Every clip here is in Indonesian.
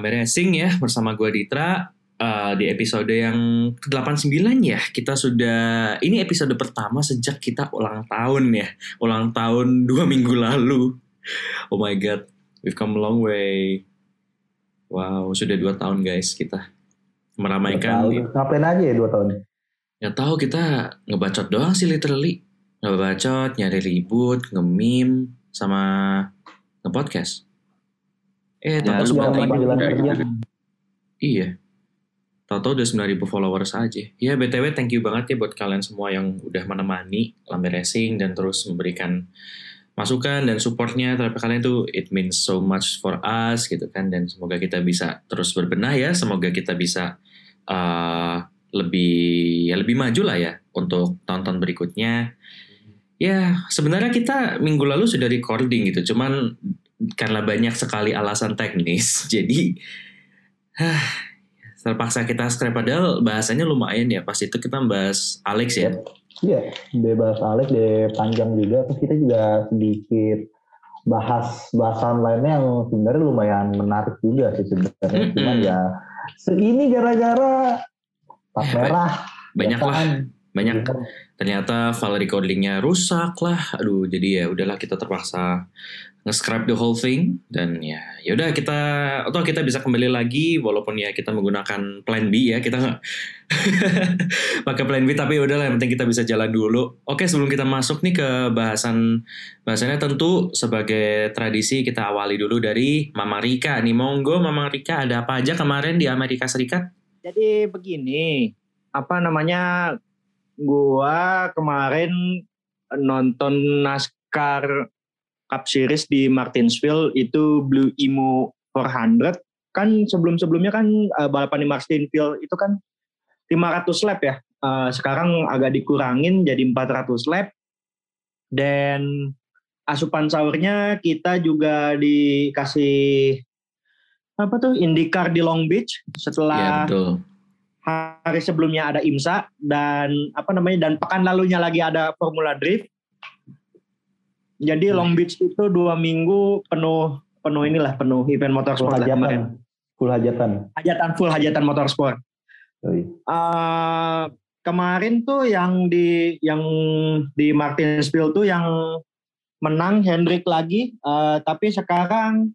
Lambe Racing ya bersama gue Ditra uh, di episode yang ke-89 ya. Kita sudah ini episode pertama sejak kita ulang tahun ya. Ulang tahun dua minggu lalu. Oh my god, we've come a long way. Wow, sudah dua tahun guys kita meramaikan. Ngapain aja ya dua tahun? Ya tahu kita ngebacot doang sih literally. Ngebacot, nyari ribut, nge-meme, sama nge-podcast. Eh, ya, tahu sembilan Iya. Tahu-tahu udah sembilan ribu followers aja. Ya btw thank you banget ya buat kalian semua yang udah menemani Lambe Racing dan terus memberikan masukan dan supportnya terhadap kalian tuh it means so much for us gitu kan. Dan semoga kita bisa terus berbenah ya. Semoga kita bisa uh, lebih ya lebih maju lah ya untuk tonton berikutnya. Ya sebenarnya kita minggu lalu sudah recording gitu. Cuman karena banyak sekali alasan teknis. Jadi huh, terpaksa kita scrap padahal bahasanya lumayan ya. Pas itu kita bahas Alex ya. Iya, bebas Alex deh panjang juga. Terus kita juga sedikit bahas bahasan lainnya yang sebenarnya lumayan menarik juga sih sebenarnya. Mm -hmm. Cuman ya segini gara-gara tak eh, merah. Banyak lah. Banyak. Ya. Ternyata file recordingnya rusak lah. Aduh, jadi ya udahlah kita terpaksa nge-scrap the whole thing dan ya yaudah kita atau kita bisa kembali lagi walaupun ya kita menggunakan plan B ya kita nggak pakai plan B tapi udah yang penting kita bisa jalan dulu oke sebelum kita masuk nih ke bahasan bahasannya tentu sebagai tradisi kita awali dulu dari Mama Rika nih monggo Mama Rika ada apa aja kemarin di Amerika Serikat jadi begini apa namanya gua kemarin nonton NASCAR Cup Series di Martinsville itu Blue Emo 400 kan sebelum-sebelumnya kan uh, balapan di Martinsville itu kan 500 lap ya. Uh, sekarang agak dikurangin jadi 400 lap. Dan asupan sahurnya kita juga dikasih apa tuh IndyCar di Long Beach setelah ya, betul. Hari sebelumnya ada IMSA dan apa namanya dan pekan lalunya lagi ada Formula Drift jadi Long Beach itu dua minggu penuh penuh inilah penuh event motorsport full hajatan. Full hajatan. Hajatan full hajatan motorsport. Oh, iya. uh, kemarin tuh yang di yang di Martinsville tuh yang menang Hendrik lagi, uh, tapi sekarang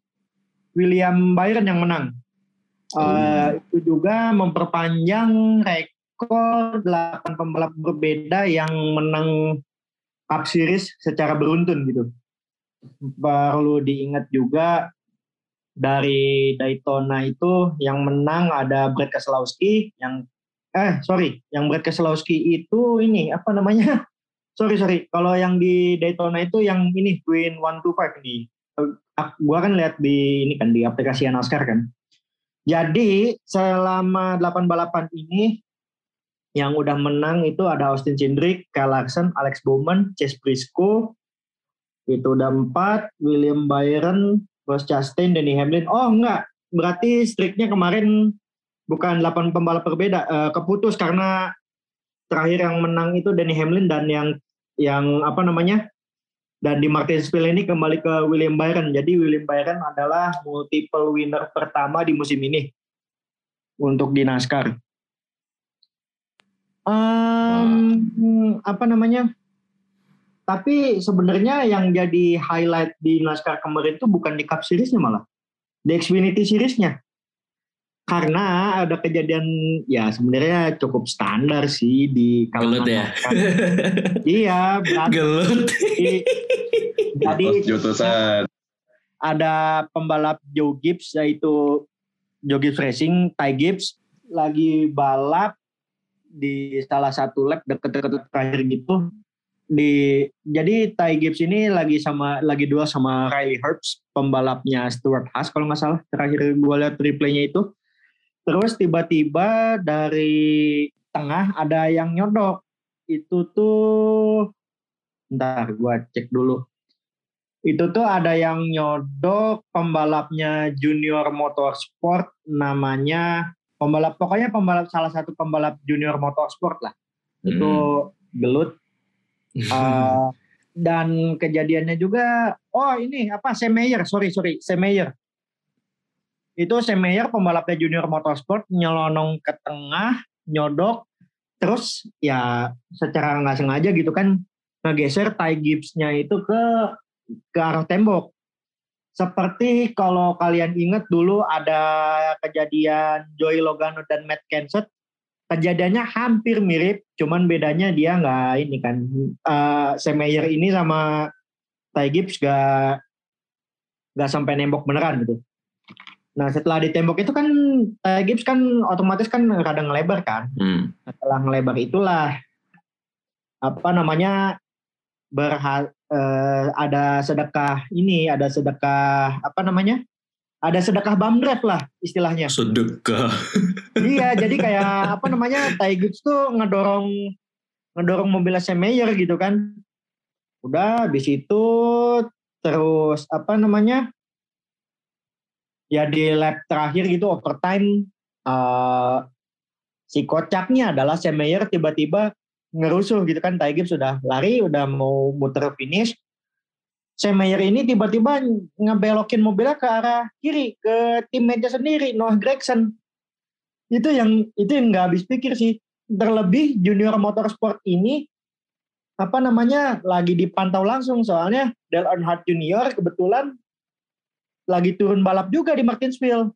William Byron yang menang. Uh. Itu juga memperpanjang rekor 8 pembalap berbeda yang menang Cup Series secara beruntun gitu. Perlu diingat juga dari Daytona itu yang menang ada Brad Keselowski yang eh sorry yang Brad Keselowski itu ini apa namanya sorry sorry kalau yang di Daytona itu yang ini Queen One Two Five nih gua kan lihat di ini kan di aplikasi NASCAR kan jadi selama 8 balapan ini yang udah menang itu ada Austin Cindric, Kyle Larson, Alex Bowman, Chase Briscoe, itu udah empat, William Byron, Ross Chastain, Danny Hamlin. Oh enggak, berarti streaknya kemarin bukan 8 pembalap berbeda, uh, keputus karena terakhir yang menang itu Danny Hamlin dan yang yang apa namanya dan di Martinsville ini kembali ke William Byron. Jadi William Byron adalah multiple winner pertama di musim ini untuk di NASCAR. Um, apa namanya? Tapi sebenarnya yang jadi highlight di NASCAR kemarin itu bukan di Cup Series-nya malah, di Xfinity Series-nya. Karena ada kejadian ya sebenarnya cukup standar sih di kalau ya. iya, Gelut. Jadi, jadi ada pembalap Joe Gibbs yaitu Joe Gibbs Racing, Ty Gibbs lagi balap di salah satu lab deket-deket terakhir gitu di jadi Ty Gibbs ini lagi sama lagi dua sama Riley Herbst pembalapnya Stuart Haas kalau nggak salah terakhir gue lihat replaynya itu terus tiba-tiba dari tengah ada yang nyodok. Itu tuh ntar gue cek dulu. Itu tuh ada yang nyodok pembalapnya Junior Motorsport namanya pembalap pokoknya pembalap salah satu pembalap junior motorsport lah. Hmm. itu gelut. Uh, dan kejadiannya juga oh ini apa Semeyer sorry sorry Semeyer itu Semeyer pembalapnya Junior Motorsport nyelonong ke tengah, nyodok, terus ya secara nggak sengaja gitu kan ngegeser Ty Gibbs-nya itu ke ke arah tembok. Seperti kalau kalian ingat dulu ada kejadian Joey Logano dan Matt Kenseth, kejadiannya hampir mirip, cuman bedanya dia nggak ini kan, uh, Semeyer ini sama Ty Gibbs gak nggak sampai nembok beneran gitu. Nah setelah ditembok itu kan uh, Gibbs kan otomatis kan rada ngelebar kan. Hmm. Setelah ngelebar itulah apa namanya berha, uh, ada sedekah ini ada sedekah apa namanya ada sedekah bamdrev lah istilahnya. Sedekah. iya jadi kayak apa namanya Ty Gibbs tuh ngedorong ngedorong mobil Meyer gitu kan. Udah habis itu terus apa namanya ya di lap terakhir gitu overtime uh, si kocaknya adalah Sam Mayer tiba-tiba ngerusuh gitu kan Ty Gibbs sudah lari udah mau muter finish. Sam Mayer ini tiba-tiba ngebelokin mobilnya ke arah kiri ke teammate sendiri Noah Gregson. Itu yang itu yang nggak habis pikir sih. Terlebih junior motorsport ini apa namanya lagi dipantau langsung. Soalnya Dale Earnhardt Junior kebetulan lagi turun balap juga di Martinsville.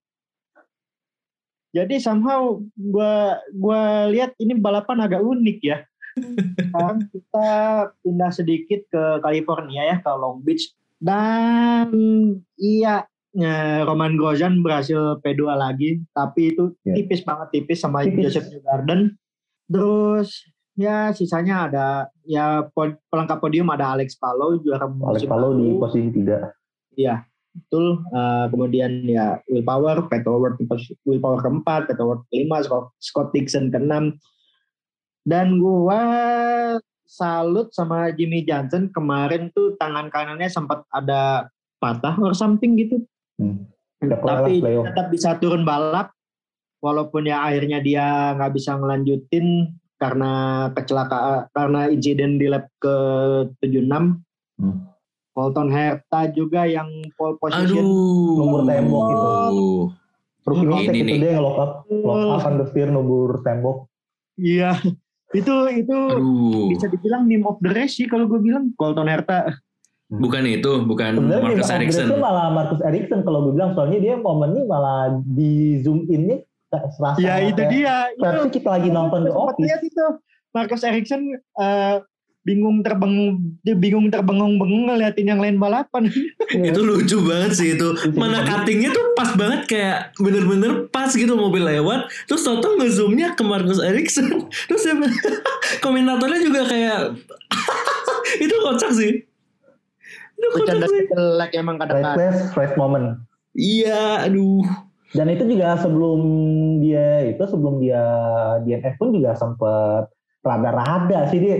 Jadi somehow gue gua lihat ini balapan agak unik ya. Sekarang kita pindah sedikit ke California ya, ke Long Beach. Dan iya, Roman Grosjean berhasil P2 lagi, tapi itu yeah. tipis banget tipis sama tipis. Joseph Newgarden. Terus ya sisanya ada ya pelengkap podium ada Alex Palou juara Alex Palou di posisi tiga. Iya, betul. Uh, kemudian ya Will Power Peter Ward Will Power keempat Peter Ward kelima Scott Dixon keenam. Dan gua salut sama Jimmy Johnson kemarin tuh tangan kanannya sempat ada patah or something gitu. Hmm. tapi tetap bisa turun balap walaupun ya akhirnya dia nggak bisa ngelanjutin karena kecelakaan karena insiden di lap ke 76 hmm Colton Herta juga yang pole position Aduh. nomor tembok itu. Terus ini itu dia yang lock up, lock up understeer nomor tembok. Iya, itu itu Aduh. bisa dibilang meme of the race sih kalau gue bilang Colton Herta. Bukan itu, bukan Sebenarnya Marcus Ericsson. Itu malah Marcus Ericsson kalau gue bilang soalnya dia momennya malah di zoom in nih serasa. Ya itu dia. Versi kita lagi nonton di office. Lihat itu Marcus Ericsson uh, bingung terbang dia bingung terbengung-bengung ngeliatin yang lain balapan. itu lucu banget sih itu. Mana cuttingnya tuh pas banget kayak bener-bener pas gitu mobil lewat. Terus Toto ngezoomnya ke Marcus Ericsson. Terus ya, komentatornya juga kayak itu kocak sih. Itu kocak sih. Like emang kadang-kadang. Fresh moment. Iya, aduh. Dan itu juga sebelum dia itu sebelum dia DNF pun juga sempet rada-rada sih dia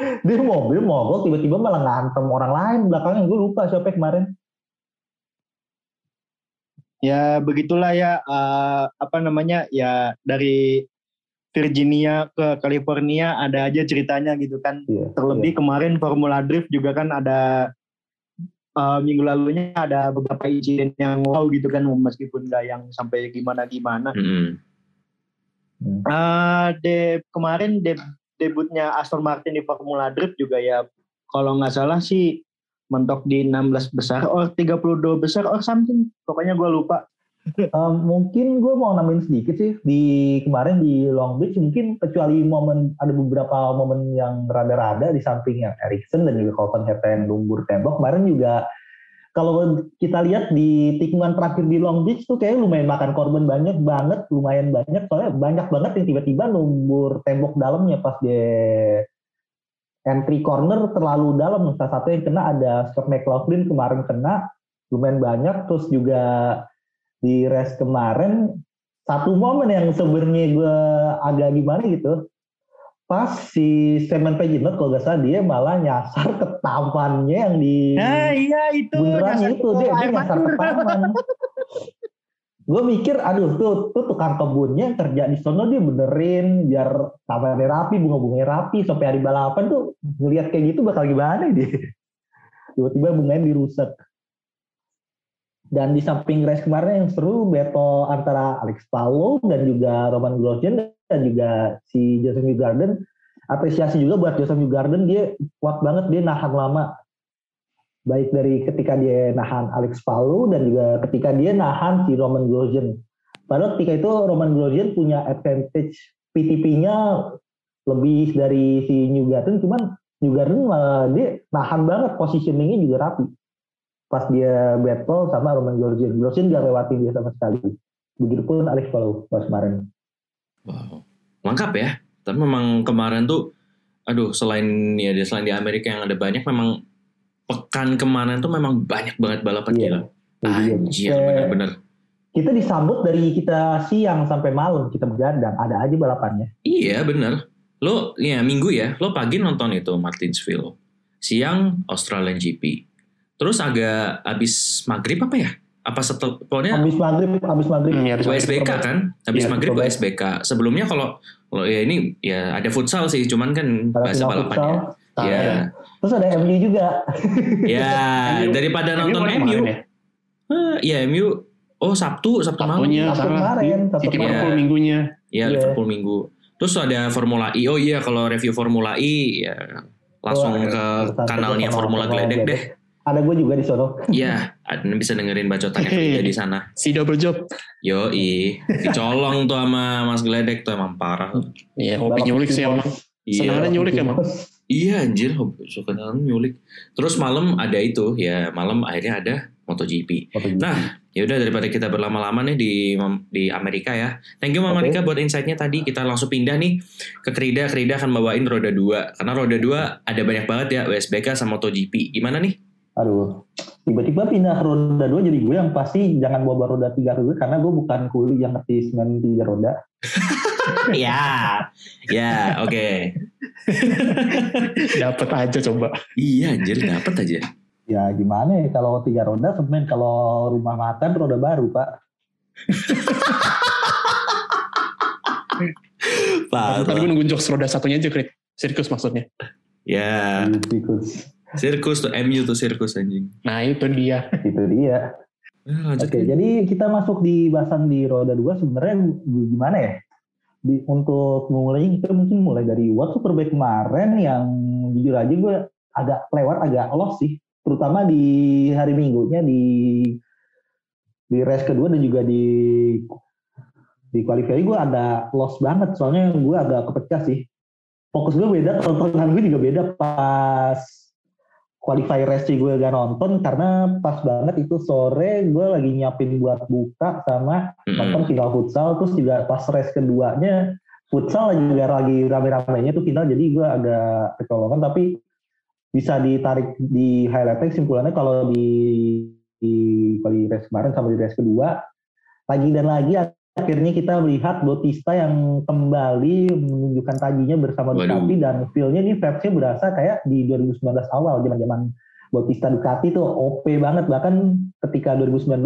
dia mobil mogok tiba-tiba malah ngantem orang lain belakangnya gue lupa siapa kemarin ya begitulah ya uh, apa namanya ya dari Virginia ke California ada aja ceritanya gitu kan yeah, terlebih yeah. kemarin Formula Drift juga kan ada uh, minggu lalunya ada beberapa insiden yang wow gitu kan meskipun nggak yang sampai gimana gimana mm -hmm. uh, de kemarin de debutnya Aston Martin di Formula Drift juga ya. Kalau nggak salah sih mentok di 16 besar or 32 besar or something. Pokoknya gue lupa. Um, mungkin gue mau nambahin sedikit sih. Di kemarin di Long Beach mungkin kecuali momen ada beberapa momen yang rada-rada di samping yang Ericsson dan juga Colton Herta yang lumbur tembok. Kemarin juga kalau kita lihat di tikungan terakhir di Long Beach tuh kayak lumayan makan korban banyak banget, lumayan banyak soalnya banyak banget yang tiba-tiba numbur tembok dalamnya pas dia entry corner terlalu dalam. Salah satu yang kena ada Scott McLaughlin kemarin kena lumayan banyak, terus juga di race kemarin satu momen yang sebenarnya gue agak gimana gitu pas si Simon Pejinot kalau gak salah dia malah nyasar ke tamannya yang di nah iya itu beneran itu. dia, dia nyasar ke taman. Gue mikir aduh tuh tuh tukang kebunnya yang kerja di sono dia benerin biar tamannya rapi bunga-bunganya rapi. Sampai hari balapan tuh ngelihat kayak gitu bakal gimana dia? Tiba-tiba bunganya dirusak. Dan di samping race kemarin yang seru battle antara Alex Palou dan juga Roman Grosjean dan juga si Jason Newgarden. Apresiasi juga buat Jason Newgarden dia kuat banget dia nahan lama. Baik dari ketika dia nahan Alex Palou dan juga ketika dia nahan si Roman Grosjean. Padahal ketika itu Roman Grosjean punya advantage PTP-nya lebih dari si Newgarden cuman Newgarden malah dia nahan banget positioningnya juga rapi pas dia battle sama Roman Grosjean. Grosjean gak lewatin dia sama sekali. Begitupun Alex Palou pas kemarin. Wow, lengkap ya. Tapi memang kemarin tuh, aduh selain ya selain di Amerika yang ada banyak, memang pekan kemarin tuh memang banyak banget balapan Iya. gila. Iya. Anjir, Kayak bener-bener. Kita disambut dari kita siang sampai malam kita begadang. Ada aja balapannya. Iya bener. Lo ya minggu ya, lo pagi nonton itu Martinsville, siang Australian GP. Terus agak abis maghrib apa ya? Apa setel, pokoknya Habis maghrib, habis maghrib. Hmm, ya, habis USBK kan? Habis Iya, maghrib. USBK. Sebelumnya kalau kalau ya ini ya ada futsal sih, cuman kan Ada bahasa balapannya. futsal. Ya, Terus ada MU juga. ya MU. daripada nonton kemarin MU, ya? ah, ya MU. Oh Sabtu, Sabtu malam. Sabtu kemarin, Sabtu City kemarin. Liverpool minggunya. Ya Iya. Liverpool minggu. Terus ada Formula E. Oh iya kalau review Formula E ya langsung Oh, ke kanalnya Formula Gledek. deh. Ada gue juga di sono. Iya, ada bisa dengerin bacotannya Frida di sana. Si double job. Yo dicolong tuh sama Mas Gledek tuh emang parah. Iya, hobi nyulik sih emang. Iya, Senang nyulik emang. iya anjir, hobi- suka nyulik. Terus malam ada itu, ya malam akhirnya ada MotoGP. Nah, ya udah daripada kita berlama-lama nih di di Amerika ya. Thank you Mama Oke. Rika buat insight-nya tadi. Kita langsung pindah nih ke Krida. Krida akan bawain roda 2. Karena roda 2 ada banyak banget ya USBK sama MotoGP. Gimana nih? Aduh, tiba-tiba pindah roda 2 jadi gue yang pasti jangan bawa roda 3 dulu karena gue bukan kuli yang ngerti semen 3 roda. ya, ya, oke. Dapat aja coba. Iya anjir, dapet aja. Ya gimana ya kalau 3 roda semen kalau rumah makan roda baru pak. Tadi gue nunggu jokes roda satunya aja, Krit. Sirkus maksudnya. Ya, sirkus tuh MU tuh sirkus anjing. Nah, itu dia. Itu dia. Nah. Oke, jadi kita masuk di bahasan di roda 2 sebenarnya gimana ya? Di, untuk memulai kita mungkin mulai dari World Superbike kemarin yang jujur aja gue agak lewat agak lost sih, terutama di hari Minggunya di di race kedua dan juga di di qualify gue ada lost banget soalnya gue agak kepecah sih. Fokus gue beda, tontonan gue juga beda pas qualify race gue gak nonton karena pas banget itu sore gue lagi nyiapin buat buka sama Mm-mm. nonton final futsal terus juga pas race keduanya futsal juga lagi rame-ramenya tuh final jadi gue agak kecolongan tapi bisa ditarik di highlightnya kesimpulannya kalau di di kali race kemarin sama di race kedua lagi dan lagi akhirnya kita melihat Bautista yang kembali menunjukkan tajinya bersama Waduh. Ducati dan feel-nya ini vibes-nya berasa kayak di 2019 awal zaman-zaman Bautista Ducati tuh OP banget bahkan ketika 2019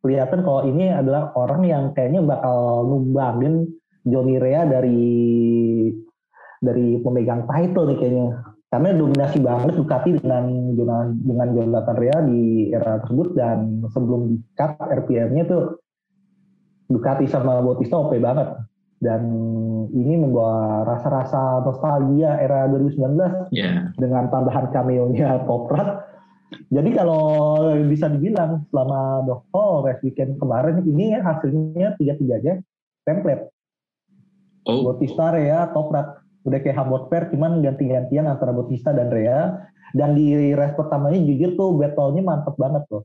kelihatan kalau ini adalah orang yang kayaknya bakal numbangin Johnny Rea dari dari pemegang title nih kayaknya karena dominasi banget Ducati dengan dengan dengan Jonathan Rea di era tersebut dan sebelum di cut RPM-nya tuh Ducati sama Bautista OP banget dan ini membawa rasa-rasa nostalgia era 2019 Ya, dengan tambahan cameo-nya Toprak. Jadi kalau bisa dibilang selama The Whole Race Weekend kemarin ini hasilnya tiga-tiganya template. oh, Bautista, Rea, Toprak. Udah kayak Hamburg Fair, cuman ganti-gantian antara Bautista dan Rea. Dan di race pertamanya jujur tuh battle-nya mantep banget tuh.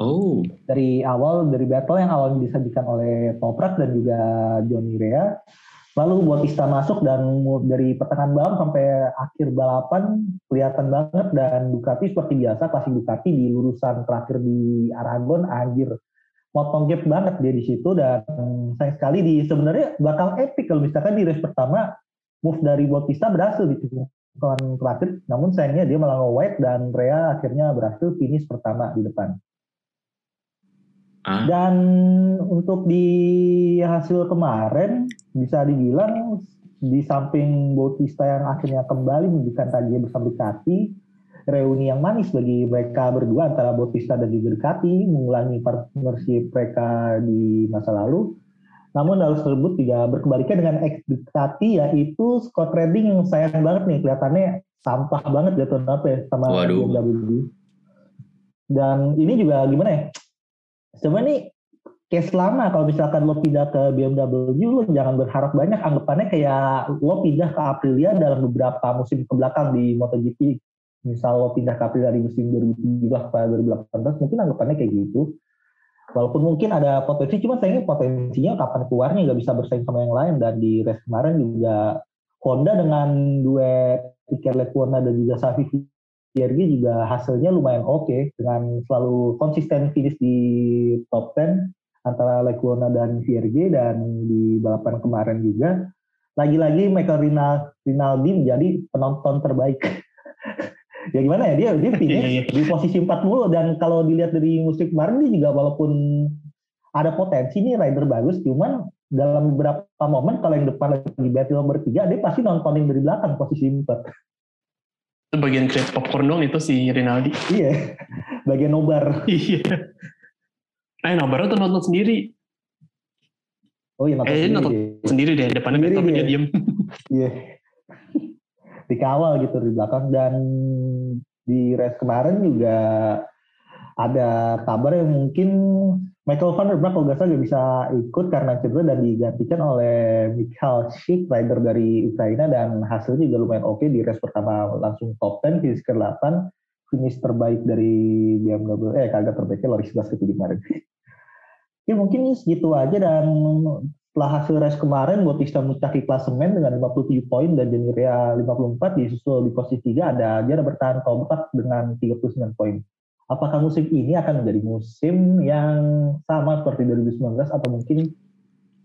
Oh, Dari awal, dari battle yang awalnya disajikan oleh Toprak dan juga Johnny Rea. Lalu Bautista masuk dan dari pertengahan balap sampai akhir balapan kelihatan banget dan Ducati seperti biasa klasik Ducati di lurusan terakhir di Aragon anjir motong gap banget dia di situ dan sayang sekali di sebenarnya bakal epic kalau misalkan di race pertama move dari Bautista berhasil di tikungan terakhir namun sayangnya dia malah nge-wide dan Rea akhirnya berhasil finish pertama di depan. Dan untuk di hasil kemarin bisa dibilang di samping Bautista yang akhirnya kembali menunjukkan tadinya bersama Ducati, reuni yang manis bagi mereka berdua antara Bautista dan juga Ducati mengulangi partnership mereka di masa lalu. Namun hal tersebut juga berkebalikan dengan ex Ducati yaitu Scott Redding yang sayang banget nih kelihatannya sampah banget jatuh apa ya sama Waduh. BMW. Dan ini juga gimana ya? Sebenarnya nih case lama kalau misalkan lo pindah ke BMW lo jangan berharap banyak. Anggapannya kayak lo pindah ke Aprilia dalam beberapa musim ke belakang di MotoGP. Misal lo pindah ke Aprilia di musim 2017 ke 2018 mungkin anggapannya kayak gitu. Walaupun mungkin ada potensi cuma sayangnya potensinya kapan keluarnya nggak bisa bersaing sama yang lain. Dan di race kemarin juga Honda dengan duet Iker Lecuona dan juga Safi Vierge juga hasilnya lumayan oke dengan selalu konsisten finish di top 10 antara Lecuona dan Vierge dan di balapan kemarin juga lagi-lagi Michael Rinal Rinaldi menjadi penonton terbaik. ya gimana ya dia dia finish Iya, iya. di posisi 40 dan kalau dilihat dari musim kemarin dia juga walaupun ada potensi nih rider bagus cuman dalam beberapa momen kalau yang depan lagi battle bertiga dia pasti nontonin dari belakang posisi 4 Itu bagian create popcorn dong itu si Rinaldi. iya bagian nobar Iya. Eh, nobar tuh nonton sendiri. oh iya nonton Eh, sendiri nonton dia. sendiri deh. Depannya Sendiri tapi dia. dia diem. Iya. Dikawal gitu di belakang dan di race kemarin juga ada kabar yang mungkin Michael van der Brak kalau nggak salah bisa ikut karena cedera dan digantikan oleh Michael Schick, rider dari Ukraina dan hasilnya juga lumayan oke di race pertama langsung top 10, finish ke-8, finish terbaik dari BMW, eh kagak terbaiknya Loris Basket di kemarin. ya mungkin segitu aja dan setelah hasil race kemarin Bautista mencaki klasemen dengan 57 poin dan Jemiria 54 disusul di posisi 3 ada Jara bertahan kompak dengan 39 poin. Apakah musim ini akan menjadi musim yang sama seperti 2019 atau mungkin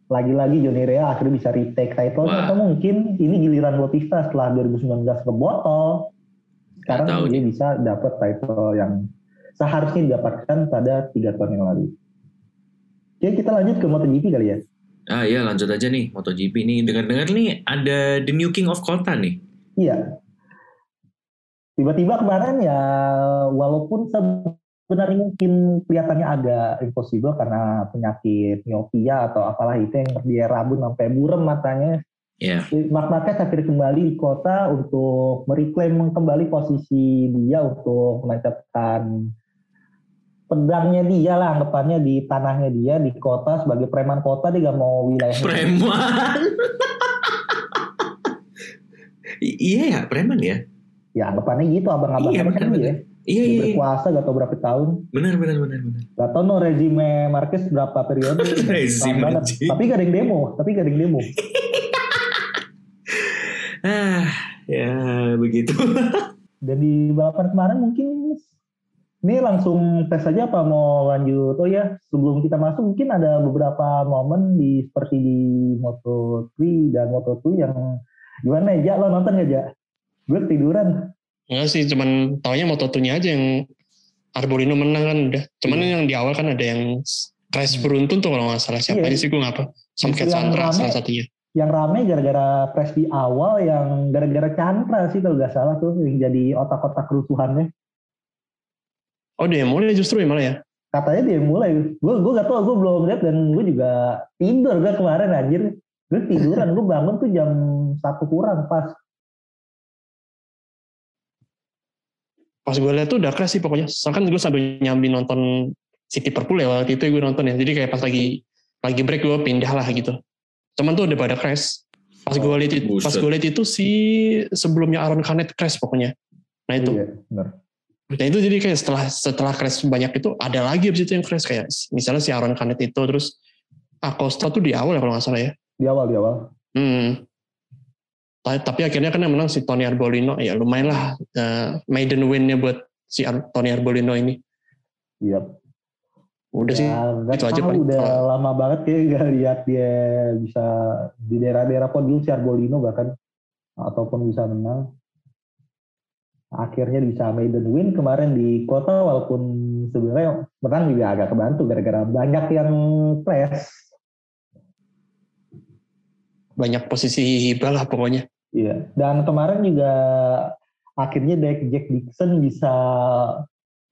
lagi-lagi Johnny Rea akhirnya bisa retake title Wah. atau mungkin ini giliran Bautista setelah 2019 ke botol sekarang tahu dia bisa dapat title yang seharusnya didapatkan pada tiga tahun yang lalu. Oke kita lanjut ke MotoGP kali ya. Ah iya lanjut aja nih MotoGP nih. Dengar-dengar nih ada The New King of Kota nih. Iya. Tiba-tiba kemarin ya walaupun sebenarnya mungkin kelihatannya agak impossible karena penyakit miopia atau apalah itu yang dia rabun sampai burem matanya. Ya. Mark Marquez akhirnya kembali di kota untuk mereklaim kembali posisi dia untuk menancapkan pedangnya dia lah anggapannya di tanahnya dia di kota sebagai preman kota dia gak mau wilayah Preman. Iya ya, preman ya. Ya anggapannya gitu abang-abang Iya, kan dia benar. Iya, iya, iya. berkuasa gak tau berapa tahun Benar, benar, benar, benar. Gak tau no rezime Marquez berapa periode. Rezim, Lama banget. anjing. Tapi gak ada yang demo. Tapi gak ada yang demo. Ah, ya begitu. Dan di balapan kemarin mungkin ini langsung tes aja apa mau lanjut. Oh ya sebelum kita masuk mungkin ada beberapa momen di seperti di Moto3 dan Moto2 yang gimana ya? Lo nonton gak Ja? Gue tiduran. Enggak sih, cuman taunya Moto2-nya aja yang Arbolino menang kan udah. Cuman Iya. yang di awal kan ada yang crash beruntun tuh kalau nggak salah. Siapa Iya. aja sih gue ngapa? Samket Yang Sandra salah satunya. Yang rame gara-gara crash di awal yang gara-gara Chandra sih kalau gak salah tuh yang jadi otak-otak kerusuhannya. Oh dia mulai justru ya malah ya. katanya dia mulai gue gue gak tau gue belum lihat dan gue juga tidur gue kemarin anjir gue tiduran gue bangun tuh jam satu kurang pas Pas gue lihat tuh udah crash sih pokoknya. Soalnya kan gue sambil nyambi nonton City Liverpool ya waktu itu gue nonton ya. Jadi kayak pas lagi lagi break gue pindah lah gitu. Cuman tuh udah pada crash. Pas gue lihat itu, pas gue lihat itu si sebelumnya Aaron Canet crash pokoknya. Nah itu. iya benar Nah itu jadi kayak setelah setelah crash banyak itu ada lagi abis itu yang crash kayak misalnya si Aaron Canet itu terus Acosta tuh di awal ya kalau nggak salah ya. di awal di awal Hmm. Ta- Tapi akhirnya kan yang menang si Tony Arbolino ya lumayan lah eh, maiden win-nya buat si Ar- Tony Arbolino ini. iya Udah sih. ya, gak itu aja paling. udah Kalau- lama banget kayak gak lihat dia bisa di daerah-daerah podium si Arbolino bahkan ataupun bisa menang akhirnya bisa maiden win kemarin di kota walaupun sebenarnya menang juga agak kebantu gara-gara banyak yang crash Banyak posisi hibah lah pokoknya. Iya, dan kemarin juga akhirnya Jack Dixon bisa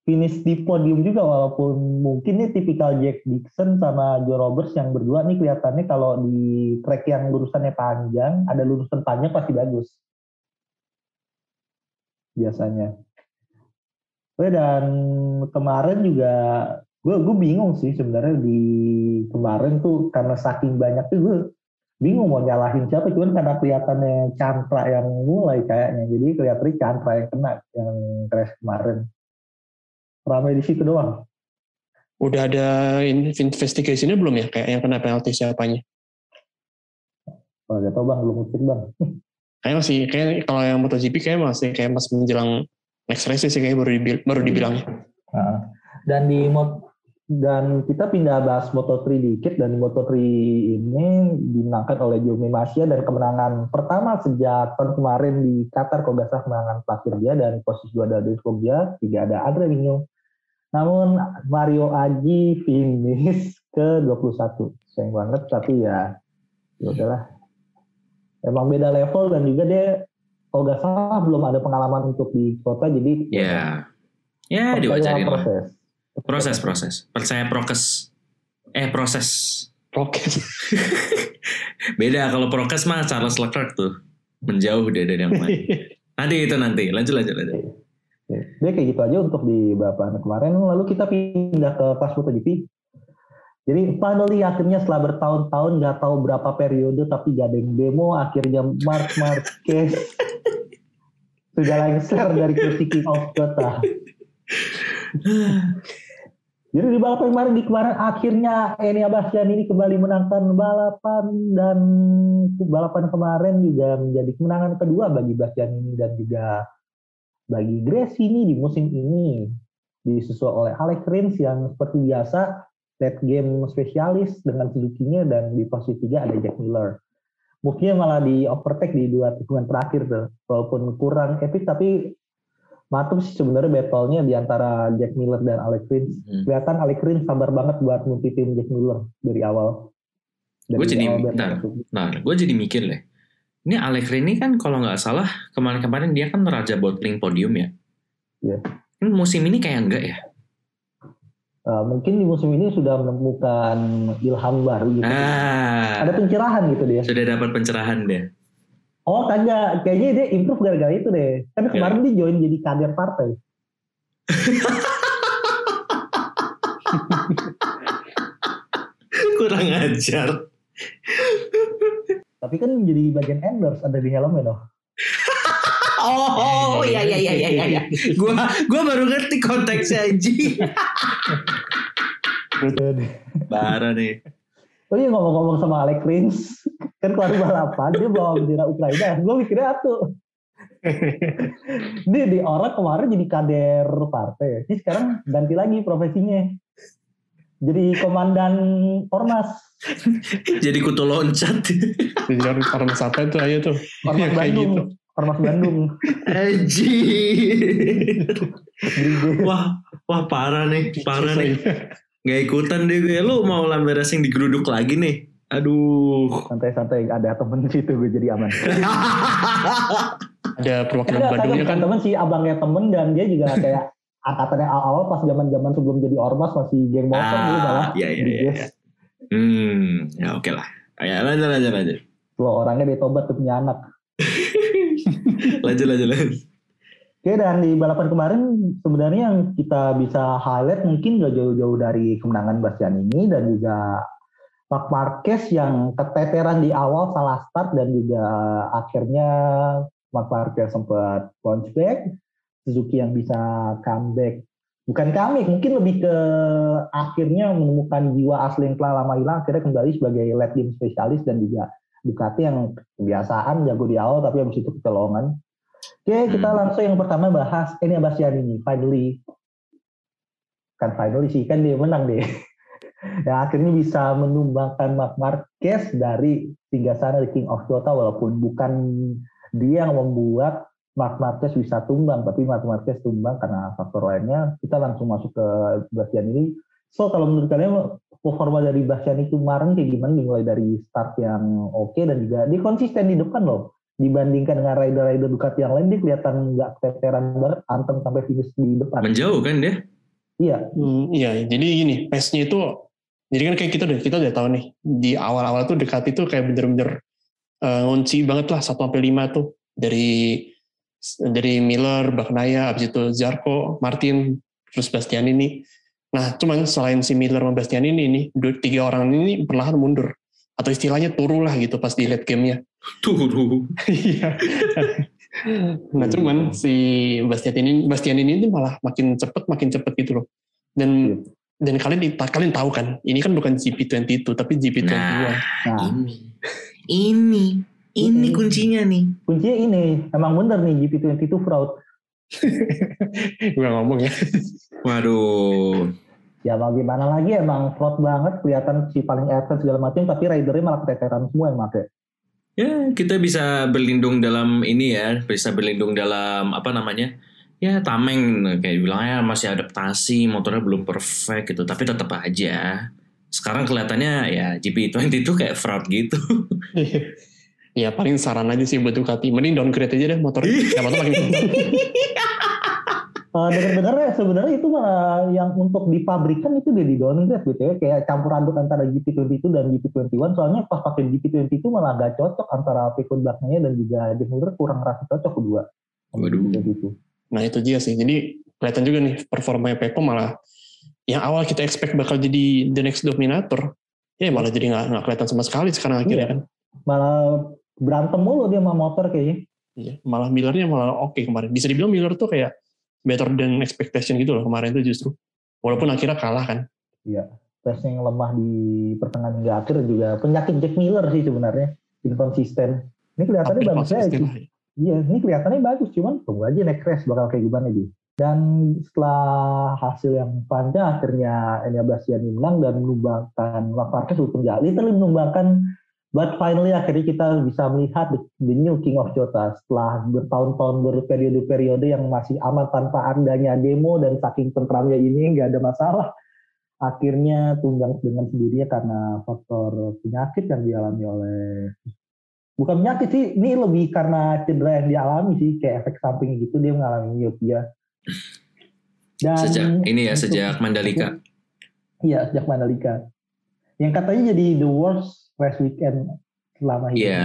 finish di podium juga walaupun mungkin ini tipikal Jack Dixon sama Joe Roberts yang berdua nih kelihatannya kalau di track yang lurusannya panjang ada lurusan panjang pasti bagus biasanya. Oh, dan kemarin juga gue gue bingung sih sebenarnya di kemarin tuh karena saking banyak tuh gue bingung mau nyalahin siapa cuman karena kelihatannya Chandra yang mulai kayaknya jadi kelihatannya Chandra yang kena yang crash kemarin ramai di situ doang. Udah ada investigasinya belum ya? Kayak yang kena penalti siapanya? Oh, gak tau bang, belum ngecek bang. Kayak masih, kayak kalau yang MotoGP kayak masih kayak masih menjelang next race sih kayak baru dibil baru dibilang. Nah, dan di dan kita pindah bahas Moto3 dikit dan di Moto3 ini dimenangkan oleh Jumi Masya dan kemenangan pertama sejak tahun kemarin di Qatar kalau nggak salah kemenangan terakhir dia dan posisi dua ada Foggia, tiga ada Andre Vigneault namun Mario Aji finish ke 21. Sayang banget tapi ya ya udahlah. Emang beda level dan juga dia kalau nggak salah belum ada pengalaman untuk di kota jadi ya ya diwajarin proses. Proses proses. Percaya prokes. Eh proses. Prokes. beda kalau prokes mah Charles Leclerc tuh menjauh dia dari yang lain. nanti itu nanti lanjut lanjut lanjut. Dia kayak gitu aja untuk di beberapa kemarin. Lalu kita pindah ke kelas MotoGP. Jadi finally akhirnya setelah bertahun-tahun nggak tahu berapa periode tapi gak ada yang demo akhirnya Mark Marquez sudah lengser dari kursi king of kota. Jadi di balapan kemarin di kemarin akhirnya Eni Abastian ini kembali menangkan balapan dan balapan kemarin juga menjadi kemenangan kedua bagi Bastian ini dan juga bagi Grace ini di musim ini disusul oleh Alex Rins yang seperti biasa late game spesialis dengan Suzuki-nya dan di posisi tiga ada Jack Miller. Mungkin malah di overtake di dua tikungan terakhir tuh. Walaupun kurang epic tapi mantap sih sebenarnya battle-nya di antara Jack Miller dan Alex Rins. Hmm. Kelihatan Alex Rins sabar banget buat ngutitin Jack Miller dari awal. gue jadi, bentar, nah, gue jadi mikir deh ini Alex ini kan kalau nggak salah kemarin-kemarin dia kan raja bottling podium ya. Iya. Kan musim ini kayak enggak ya? Uh, mungkin di musim ini sudah menemukan ilham baru gitu. Ah, Ada pencerahan gitu dia. Sudah dapat pencerahan dia. Oh kagak, kayaknya dia improve gara-gara itu deh. Kan kemarin ya. dia join jadi kader partai. Kurang ajar. Tapi kan jadi bagian endorse ada di helmnya loh. oh, iya iya iya iya iya. iya. Gua gua baru ngerti konteksnya Aji. Bara nih. Oh iya ngomong-ngomong sama Alex Rins, kan keluar balapan dia bawa bendera Ukraina. Gue mikirnya tuh. Dia di orang kemarin jadi kader partai. Ini sekarang ganti lagi profesinya. Jadi komandan ormas. Jadi kutu loncat. Jadi ormas apa itu? Aja tuh. Ormas ya, Bandung. gitu. ormas Bandung. Aji wah wah parah nih parah nih nggak ikutan deh gue lu mau lambe racing digeruduk lagi nih aduh santai-santai ada temen situ gue jadi aman ada perwakilan Bandungnya kan temen sih abangnya temen dan dia juga kayak angkatan yang awal-awal pas zaman-zaman sebelum jadi ormas masih geng motor ah, dulu malah. Iya iya iya. iya. Hmm, ya oke okay lah. Ya lanjut lanjut lanjut. Lo orangnya ditobat tuh punya anak. lanjut lanjut lanjut. Oke dan di balapan kemarin sebenarnya yang kita bisa highlight mungkin gak jauh-jauh dari kemenangan Bastian ini dan juga Mark Marquez yang keteteran di awal salah start dan juga akhirnya Mark Marquez sempat bounce back. Suzuki yang bisa comeback. Bukan comeback mungkin lebih ke akhirnya menemukan jiwa asli yang telah lama hilang akhirnya kembali sebagai late game spesialis dan juga Ducati yang kebiasaan jago di awal tapi habis itu kecolongan oke kita hmm. langsung yang pertama bahas ini Bastian ini finally kan finally sih kan dia menang deh ya akhirnya bisa menumbangkan Mark Marquez dari tiga sana di King of Toyota walaupun bukan dia yang membuat Mark Marquez bisa tumbang, tapi Mark Marquez tumbang karena faktor lainnya. Kita langsung masuk ke Bastian ini. So kalau menurut kalian performa dari Bastian itu kemarin kayak gimana? Mulai dari start yang oke okay dan juga dia konsisten di depan loh. Dibandingkan dengan rider-rider Ducati yang lain dia kelihatan nggak veteran banget anteng sampai finish di depan. Menjauh kan dia? Iya. Hmm, iya, jadi gini, pace-nya itu jadi kan kayak kita udah kita udah tahu nih di awal-awal tuh Ducati tuh kayak bener-bener uh, ngunci banget lah 1 sampai 5 tuh dari dari Miller, Bagnaia, abis itu Zarco, Martin, terus Bastian ini. Nah, cuman selain si Miller sama Bastian ini nih, dua, tiga orang ini perlahan mundur atau istilahnya turu lah gitu pas di late game-nya. Turu. Iya. nah cuman si Bastian ini Bastian ini tuh malah makin cepet makin cepet gitu loh. Dan Iya. dan kalian kalian tahu kan, ini kan bukan GP22 tapi GP21. Nah, Nah, ini. Ini. Ini Ini. kuncinya nih. kuncinya ini emang bener nih GP22 fraud. Gue ngomong ya. Waduh. Ya mau gimana lagi emang fraud banget kelihatan si paling advance segala macam tapi ridernya malah keteteran semua yang make. Ya, kita bisa berlindung dalam ini ya, bisa berlindung dalam apa namanya? Ya, tameng kayak bilangnya masih adaptasi, motornya belum perfect gitu, tapi tetap aja. Sekarang kelihatannya ya GP20 itu kayak fraud gitu. ya paling saran aja sih buat Ducati. Mending downgrade aja deh motornya. Siapa tahu makin Uh, dengar-dengar ya sebenarnya itu malah yang untuk di pabrikan itu udah di downgrade gitu ya kayak campur aduk antara GP22 dan GP21 soalnya pas pakai GP20 itu malah gak cocok antara Peko belakangnya dan juga Demir kurang rasa cocok kedua. Waduh. GP22. Nah itu dia sih. Jadi kelihatan juga nih performanya Peko malah yang awal kita expect bakal jadi the next dominator, ya malah jadi nggak nggak kelihatan sama sekali sekarang akhirnya Iya. kan. Malah berantem mulu dia sama motor kayaknya. Iya. Malah Millernya malah oke kemarin. Bisa dibilang Miller tuh kayak better than expectation gitu loh kemarin itu justru. Walaupun akhirnya kalah kan. Tesnya yang lemah di pertengahan hingga akhir juga penyakit Jack Miller sih sebenarnya inkonsisten. Ini kelihatannya bagus aja. lah. Iya, ini kelihatannya bagus, cuman tunggu aja next race bakal kayak gimana dia. Dan setelah hasil yang panjang, akhirnya Enya Bastiani menang dan menumbangkan Marquez walaupun nggak literally menumbangkan, but finally akhirnya kita bisa melihat the, the new King of Jota setelah bertahun-tahun berperiode-periode yang masih aman tanpa adanya demo dan saking tentramnya ini nggak ada masalah. Akhirnya tunggang dengan sendirinya karena faktor penyakit yang dialami oleh bukan penyakit sih, ini lebih karena cedera yang dialami sih, kayak efek samping gitu dia mengalami miopia. Dan Sejak ini ya, sejak Mandalika. Iya, sejak Mandalika. Yang katanya jadi the worst race weekend selama hidup. Iya.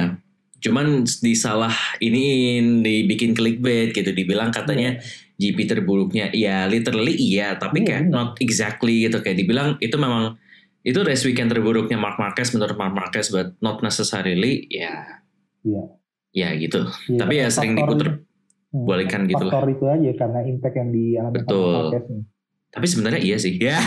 Cuman disalah iniin, dibikin clickbait gitu, dibilang katanya GP terburuknya. Ya literally iya, tapi Iya, kayak benar. not exactly gitu kayak dibilang itu memang itu race weekend terburuknya Mark Marquez menurut Mark Marquez but not necessarily ya. Iya. Ya gitu. Iya, Tapi ya sering diputer Hmm, balikan gitu lah. Faktor itu aja karena impact yang dialami Betul. Marquez nih. Tapi sebenarnya iya sih. Ya.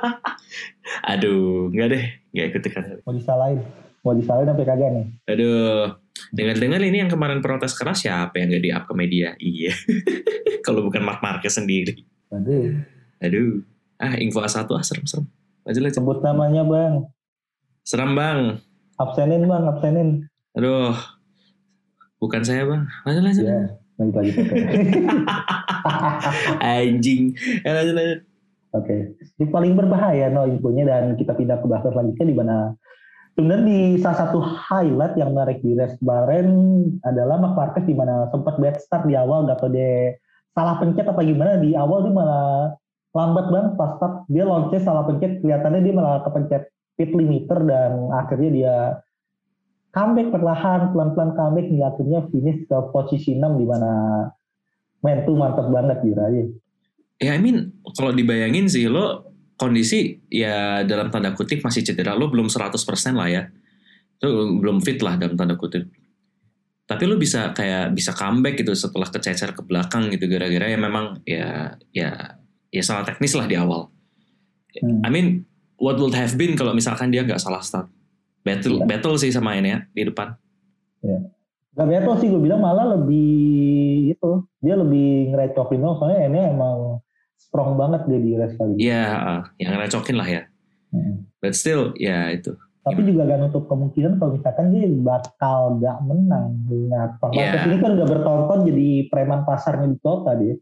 Aduh, enggak deh, enggak ikut ikutan. Mau disalahin, mau disalahin sampai kagak nih. Aduh, dengar-dengar ini yang kemarin protes keras siapa yang gak di up ke media? Iya. Kalau bukan Mark Marquez sendiri. Aduh, Aduh. Ah, info A1 ah serem-serem. Lanjut lanjut. sebut namanya bang. Serem bang. Absenin bang, absenin. Aduh. Bukan saya bang. Lanjut lanjut. Ya, lanjut lanjut. Oke. Anjing. Eh, lanjut lanjut. Oke, Ini paling berbahaya no infonya dan kita pindah ke bahasan selanjutnya di mana sebenarnya di salah satu highlight yang menarik di race kemarin adalah Mark Marquez di mana sempat bad start di awal gak tau dia salah pencet apa gimana di awal dia malah lambat banget pas start dia launchnya salah pencet kelihatannya dia malah kepencet pit limiter dan akhirnya dia comeback perlahan pelan-pelan comeback hingga akhirnya finish ke posisi 6 di mana men tuh mantep banget gitu aja. Ya, I mean, kalau dibayangin sih lo kondisi ya dalam tanda kutip masih cedera lo belum 100% lah ya. Itu belum fit lah dalam tanda kutip. Tapi lo bisa kayak bisa comeback gitu setelah kececer ke belakang gitu gara-gara ya memang ya ya ya salah teknis lah di awal. Hmm. I mean, what would have been kalau misalkan dia nggak salah start? Battle Iya. battle sih sama ini ya di depan. Gak betul sih gue bilang malah lebih itu dia lebih ngerecokin lo soalnya ini emang strong banget dia di race kali ini. Iya, uh, yang recokin lah ya. Hmm. But still, ya itu. Tapi juga gak nutup kemungkinan kalau misalkan dia bakal gak menang. Ingat, Pak Iya. Marquez ini kan udah bertonton jadi preman pasarnya di kota dia.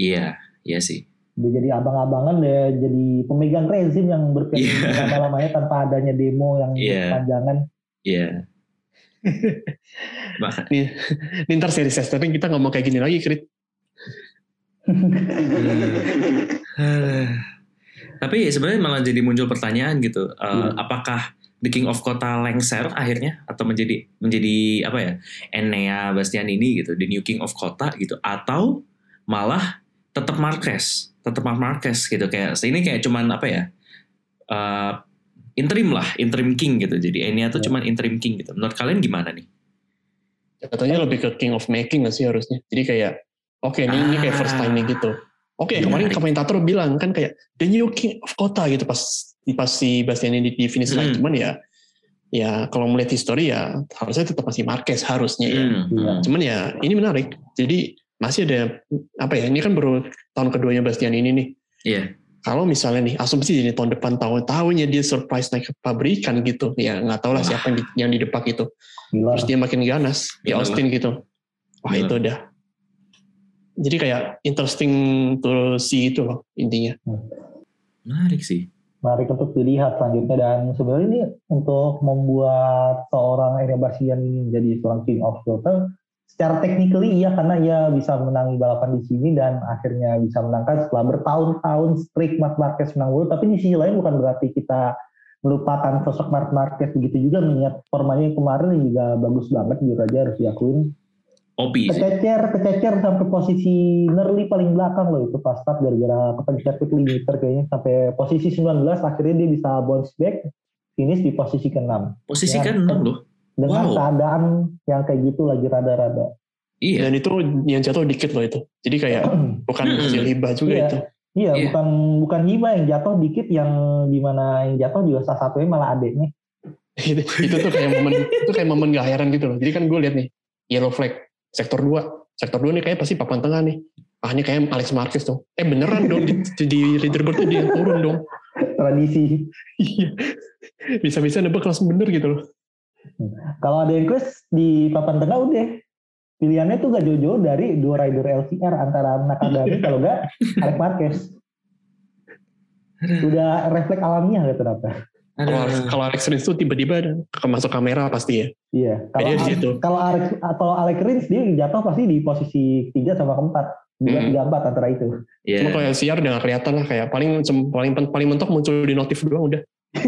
Iya, iya sih. Dia jadi abang-abangan dia jadi pemegang rezim yang berperiode Iya. lama-lamanya tanpa adanya demo yang Iya. panjangan. Iya. Bahkan Nih, nih ntar series testing kita ngomong kayak gini lagi, Krit. Eh, Tapi sebenarnya malah jadi muncul pertanyaan gitu, eh, Iya. apakah The King of Kota lengser akhirnya atau menjadi menjadi apa ya Enea Bastianini gitu, the new King of Kota gitu, atau malah tetap Marquez, tetap Mark Marquez gitu kayak ini kayak cuman apa ya eh, interim lah, interim King gitu. Jadi Enea tuh Iya. cuman interim King gitu. Menurut kalian gimana nih? Katanya lebih ke king of making nggak sih harusnya. Jadi kayak, oke ini, ini kayak first time nih gitu. Oke kemarin Menarik. komentator bilang kan kayak the new king of kota gitu pas pas si Bastian ini di finish line. Hmm. Cuman ya, ya kalau melihat histori ya harusnya tetap masih Marquez harusnya ya. Hmm, hmm. Cuman ya ini menarik. Jadi masih ada apa ya? Ini kan baru tahun keduanya Bastian ini nih. Iya. Kalau misalnya nih asumsi ini tahun depan tahun-tahunnya dia surprise naik ke pabrikan gitu, ya nggak tahu lah siapa yang di, yang di depak itu. Gila. Terus dia makin ganas di Gila. Austin gitu. Wah Gila. itu udah. Jadi kayak interesting to see itu loh intinya. Menarik sih. menarik untuk dilihat selanjutnya dan sebenarnya ini untuk membuat seorang Enya Basian ini menjadi seorang king of Total secara technically iya karena ia bisa menangi balapan di sini dan akhirnya bisa menangkan setelah bertahun-tahun streak Mark Marquez menang dulu tapi di sisi lain bukan berarti kita melupakan sosok Mark Marquez begitu juga mengingat formanya yang kemarin juga bagus banget jujur aja harus diakuin. Opi kececer kececer sampai posisi nearly paling belakang loh itu pas start gara-gara kepencet quick limiter kayaknya. Sampai posisi 19 akhirnya dia bisa bounce back finish di posisi ke-6 Posisi Ya, kan enam loh. dengan Wow. keadaan yang kayak gitu lagi rada-rada Iya. Dan itu yang jatuh dikit loh itu. Jadi kayak bukan Hmm. hasil hibah juga Iya. itu. iya Iya. bukan bukan Hiba yang jatuh dikit yang di mana yang jatuh juga salah satunya malah adeknya itu, itu tuh kayak momen itu kayak momen gak heran gitu loh. Jadi kan gue lihat nih yellow flag sektor 2. Sektor 2 nih kayak pasti papan tengah nih. Ah ini kayak Alex Marquez tuh. Eh beneran dong di, di leaderboard tuh dia turun dong. tradisi Iya. Bisa-bisa nebak langsung bener gitu loh. Kalau ada yang quest di papan tengah udah pilihannya tuh gak jauh-jauh dari dua rider LCR antara Nakagami kalau enggak Alex Marquez udah refleks alamiah gitu ternyata Kalau Alex Rins tuh tiba-tiba ada ke masuk kamera pasti ya. Iya, kalau di Alex- situ. kalau Alex atau Alex Rins dia jatuh pasti di posisi tiga sama keempat, dua Hmm. tiga empat antara itu. Iya. Cuma kalau LCR udah gak kelihatan lah kayak paling paling paling mentok muncul di notif doang udah.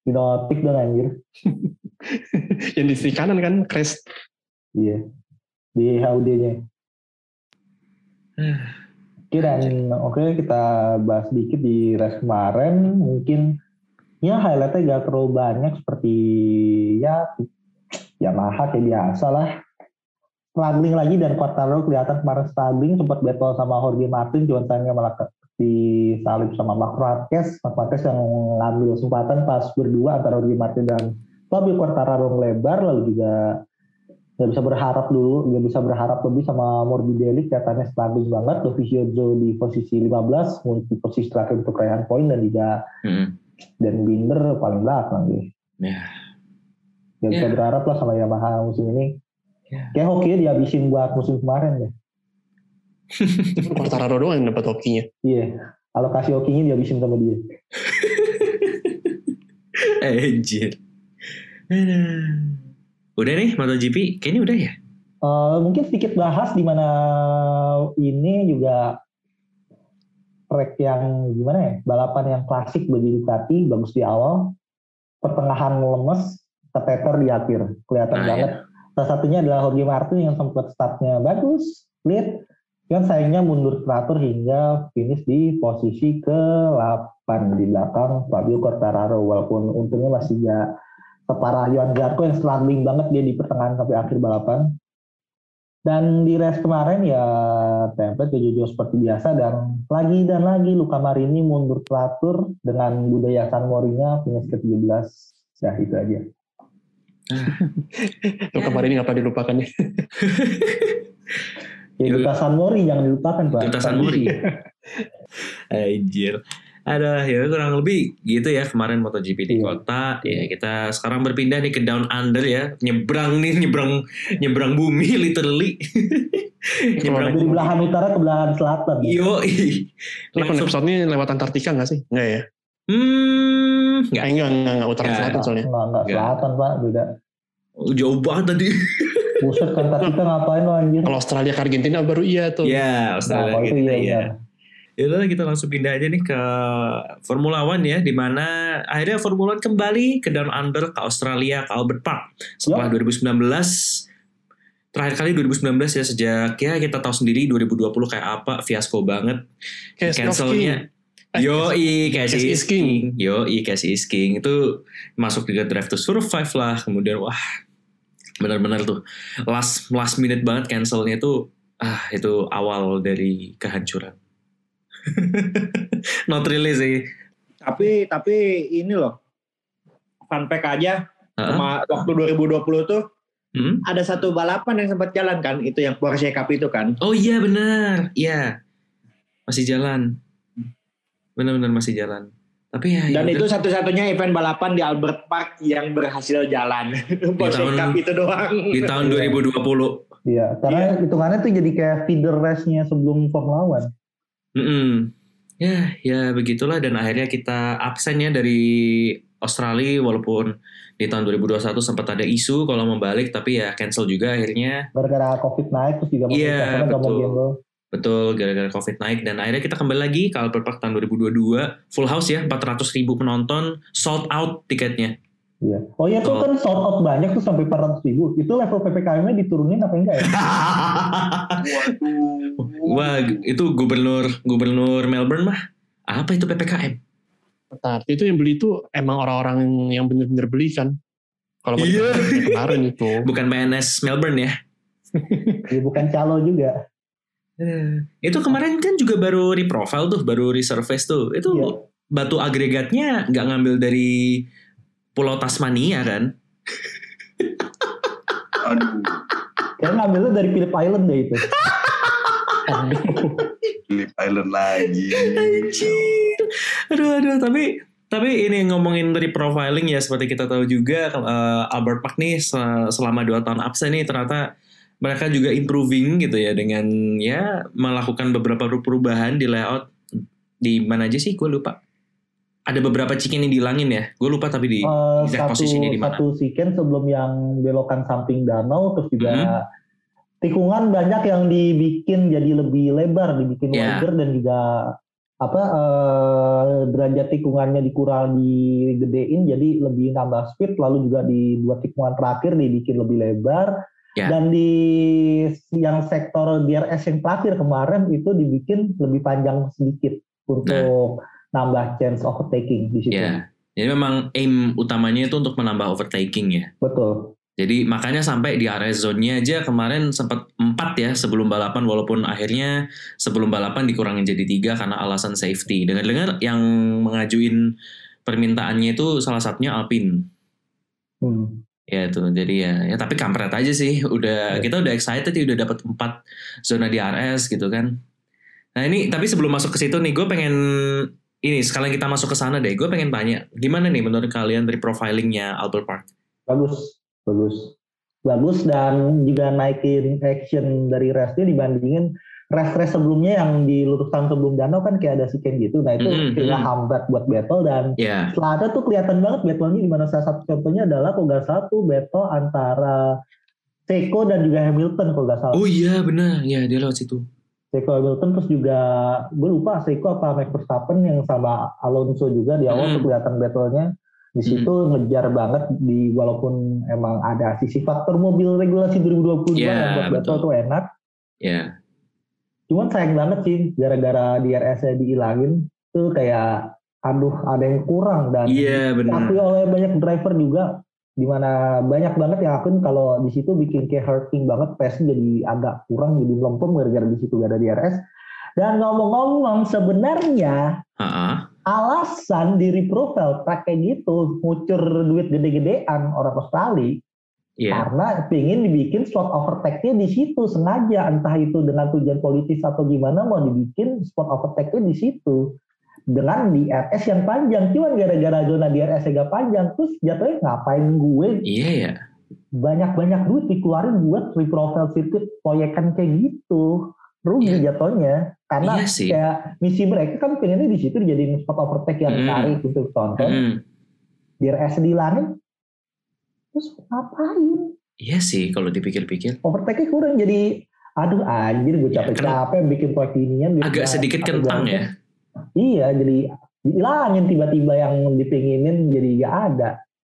Di notif dong anjir. Yang di sisi kanan kan crash. Iya, di HUD-nya. Oke dan oke kita bahas sedikit di race kemarin. Mungkin ya highlightnya gak terlalu banyak seperti ya Yamaha kayak biasa lah. Struggling lagi dan Quartaro kelihatan kemarin struggling sempat battle sama Jorge Martin cuman sayangnya malah ke- disalip sama Mark Marquez. Mark Marquez yang ngambil kesempatan pas berdua antara Jorge Martin dan Fabio Quartararo lebar lalu juga nggak bisa berharap dulu nggak bisa berharap lebih sama Morbidelli kelihatannya struggling banget Dovizioso di posisi 15 di posisi terakhir untuk raihan poin dan juga Mm-mm. dan Binder paling belakang deh Ya. nggak bisa Ya. berharap lah sama Yamaha musim ini Ya. kayak hoki dihabisin buat musim kemarin deh Quartararo doang yang dapat hokinya. iya alokasi hokinya dihabisin sama dia Anjir. Aduh. Udah nih MotoGP, kayaknya udah ya. Eh, mungkin sedikit bahas di mana ini juga track yang gimana ya? Balapan yang klasik bagi Ducati bagus di awal. Pertengahan lemes keteter di akhir. Kelihatan Nah, banget. salah satunya adalah Jorge Martin yang sempat startnya bagus lead yang sayangnya mundur teratur hingga finish di posisi ke-8 di belakang Fabio Quartararo walaupun untungnya masih ya separah Johan Zarco yang struggling banget dia di pertengahan sampai akhir balapan dan di race kemarin ya template Jojo seperti biasa dan lagi dan lagi Luka Marini mundur teratur dengan budaya San Morinya finish ke-17 ya itu aja Tuh kemarin nggak pada dilupakan ya. ya. Duta San Mori jangan dilupakan Pak Duta San Mori. Anjir. Ada ya kurang lebih gitu ya kemarin MotoGP di Iya. kota. Ya kita sekarang berpindah nih ke down under ya. Nyebrang nih, nyebrang nyebrang bumi literally. nyebrang dari belahan utara ke belahan selatan ya. Yo, Ini langsung. episode ini lewat Antartika nggak sih? Nggak ya? Hmm, nggak. enggak, enggak, enggak, utara Nggak. selatan soalnya. Enggak, enggak Enggak. selatan Pak beda jauh banget tadi. Buset kan kita ngapain lo anjir? Kalau Australia ke Argentina baru iya tuh. Iya, Australia Nah, gitu itu iya, ya. Udah kita langsung pindah aja nih ke Formula One ya, di mana akhirnya Formula One kembali ke Down Under ke Australia ke Albert Park setelah 2019 terakhir kali 2019 ya sejak ya kita tahu sendiri 2020 kayak apa fiasco banget cancelnya Yo i Casey is King. King. Yo i Casey is King itu masuk juga Drive to Survive lah. Kemudian wah benar-benar tuh last last minute banget cancelnya itu ah itu awal dari kehancuran. Not really sih. Tapi tapi ini loh. Fun fact aja. Sama waktu 2020 tuh Hmm? ada satu balapan yang sempat jalan kan, itu yang Porsche Cup itu kan. Oh iya benar, iya masih jalan. Benar-benar masih jalan. Tapi ya. Dan ya itu satu-satunya event balapan di Albert Park yang berhasil jalan. Porsche tahun- Cup itu doang. di tahun 2020. Iya, karena hitungannya tuh jadi kayak feeder race-nya sebelum Formula One. Mm-mm. Ya, ya begitulah dan akhirnya kita absen ya dari Australia walaupun di tahun 2021 sempat ada isu kalau mau balik tapi ya cancel juga akhirnya. Gara-gara COVID naik terus juga Iya, betul. Betul, gara-gara Covid naik dan akhirnya kita kembali lagi ke Albert Park tahun 2022 full house ya 400 ribu penonton sold out tiketnya. Iya. Oh iya tuh kan sold out banyak tuh sampai 400 ribu. Itu level PPKM-nya diturunin apa enggak ya? Wah, itu gubernur gubernur Melbourne mah apa itu PPKM? Tapi itu yang beli itu emang orang-orang yang bener-bener beli kan. Kalau mau Iya. kemarin itu. Bukan PNS Melbourne ya? Ya bukan calo juga. Eh, Itu kemarin kan juga baru reprofile tuh, baru resurface tuh. Itu Iya. batu agregatnya nggak ngambil dari Pulau Tasmania kan? Aduh, Kayak ngambilnya dari Phillip Island deh itu. Phillip Island lagi. Anjir. Aduh, aduh. Tapi tapi ini ngomongin dari profiling ya seperti kita tahu juga eh, Albert Park nih se- selama dua tahun absen nih ternyata mereka juga improving gitu ya dengan ya melakukan beberapa perubahan di layout di mana aja sih gue lupa ada beberapa chicken yang dihilangin ya gue lupa tapi di Eh, Exact satu posisinya di mana? satu weekend sebelum yang belokan samping danau terus juga Mhm. tikungan banyak yang dibikin jadi lebih lebar dibikin Iya. wider dan juga apa eh, derajat tikungannya dikurang digedein jadi lebih nambah speed lalu juga di dua tikungan terakhir dibikin lebih lebar Ya. dan di yang sektor DRS yang terakhir kemarin itu dibikin lebih panjang sedikit untuk nambah chance overtaking di situ ya jadi memang aim utamanya itu untuk menambah overtaking ya betul Jadi makanya sampai di area zone-nya aja kemarin sempat 4 ya sebelum balapan walaupun akhirnya sebelum balapan dikurangin jadi tiga karena alasan safety. Dengar-dengar yang mengajuin permintaannya itu salah satunya Alpine. Hmm. Ya itu jadi ya ya tapi kampret aja sih. Udah Ya. kita udah excited ya udah dapat 4 zona DRS gitu kan. Nah ini tapi sebelum masuk ke situ nih gue pengen ini sekalian kita masuk ke sana deh. Gue pengen tanya gimana nih menurut kalian dari profilingnya Albert Park? bagus bagus bagus dan juga naikin action dari race-nya dibandingin race-race sebelumnya yang di lurusan sebelum danau kan kayak ada siken gitu nah itu kayaknya mhm. hambat buat battle dan Ya. setelah ada tuh kelihatan banget battle-nya di mana salah satu contohnya adalah kalau nggak salah tuh battle antara Seiko dan juga Hamilton kalau nggak salah Oh iya benar ya dia lewat situ. Seiko Hamilton terus juga gue lupa Seiko apa Max Verstappen yang sama Alonso juga di awal Hmm. kelihatan battle-nya di situ ngejar banget di walaupun emang ada sisi faktor mobil regulasi 2022 Ya, yang buat battle betul. tuh enak Ya. cuman sayang banget sih gara-gara DRS-nya dihilangin tuh kayak aduh ada yang kurang dan Iya diakui benar. oleh banyak driver juga di mana banyak banget yang akuin kalau di situ bikin kayak hurting banget pace jadi agak kurang jadi melempem gara-gara di situ gak ada DRS dan ngomong-ngomong sebenarnya Ah, alasan diri profile kayak gitu ngucur duit gede-gedean orang Australia Iya. karena pengen dibikin spot overtake-nya di situ sengaja. Entah itu dengan tujuan politis atau gimana mau dibikin spot overtake-nya di situ dengan DRS yang panjang cuman gara-gara zona DRS yang gak panjang terus jatuhnya ngapain gue Iya ya. banyak-banyak duit dikeluarin buat reprofile circuit proyekan kayak gitu rugi jatuhnya karena Iya sih. kayak misi mereka kan pengennya di situ dijadiin spot overtake yang menarik untuk tonton Mm. DRS dihilangin terus ngapain Iya sih kalau dipikir-pikir. overtake kurang jadi aduh anjir gue Ya, capek-capek bikin proyek inian Agak sedikit kentang ya. Iya jadi dihilangin tiba-tiba yang dipinginin jadi gak ada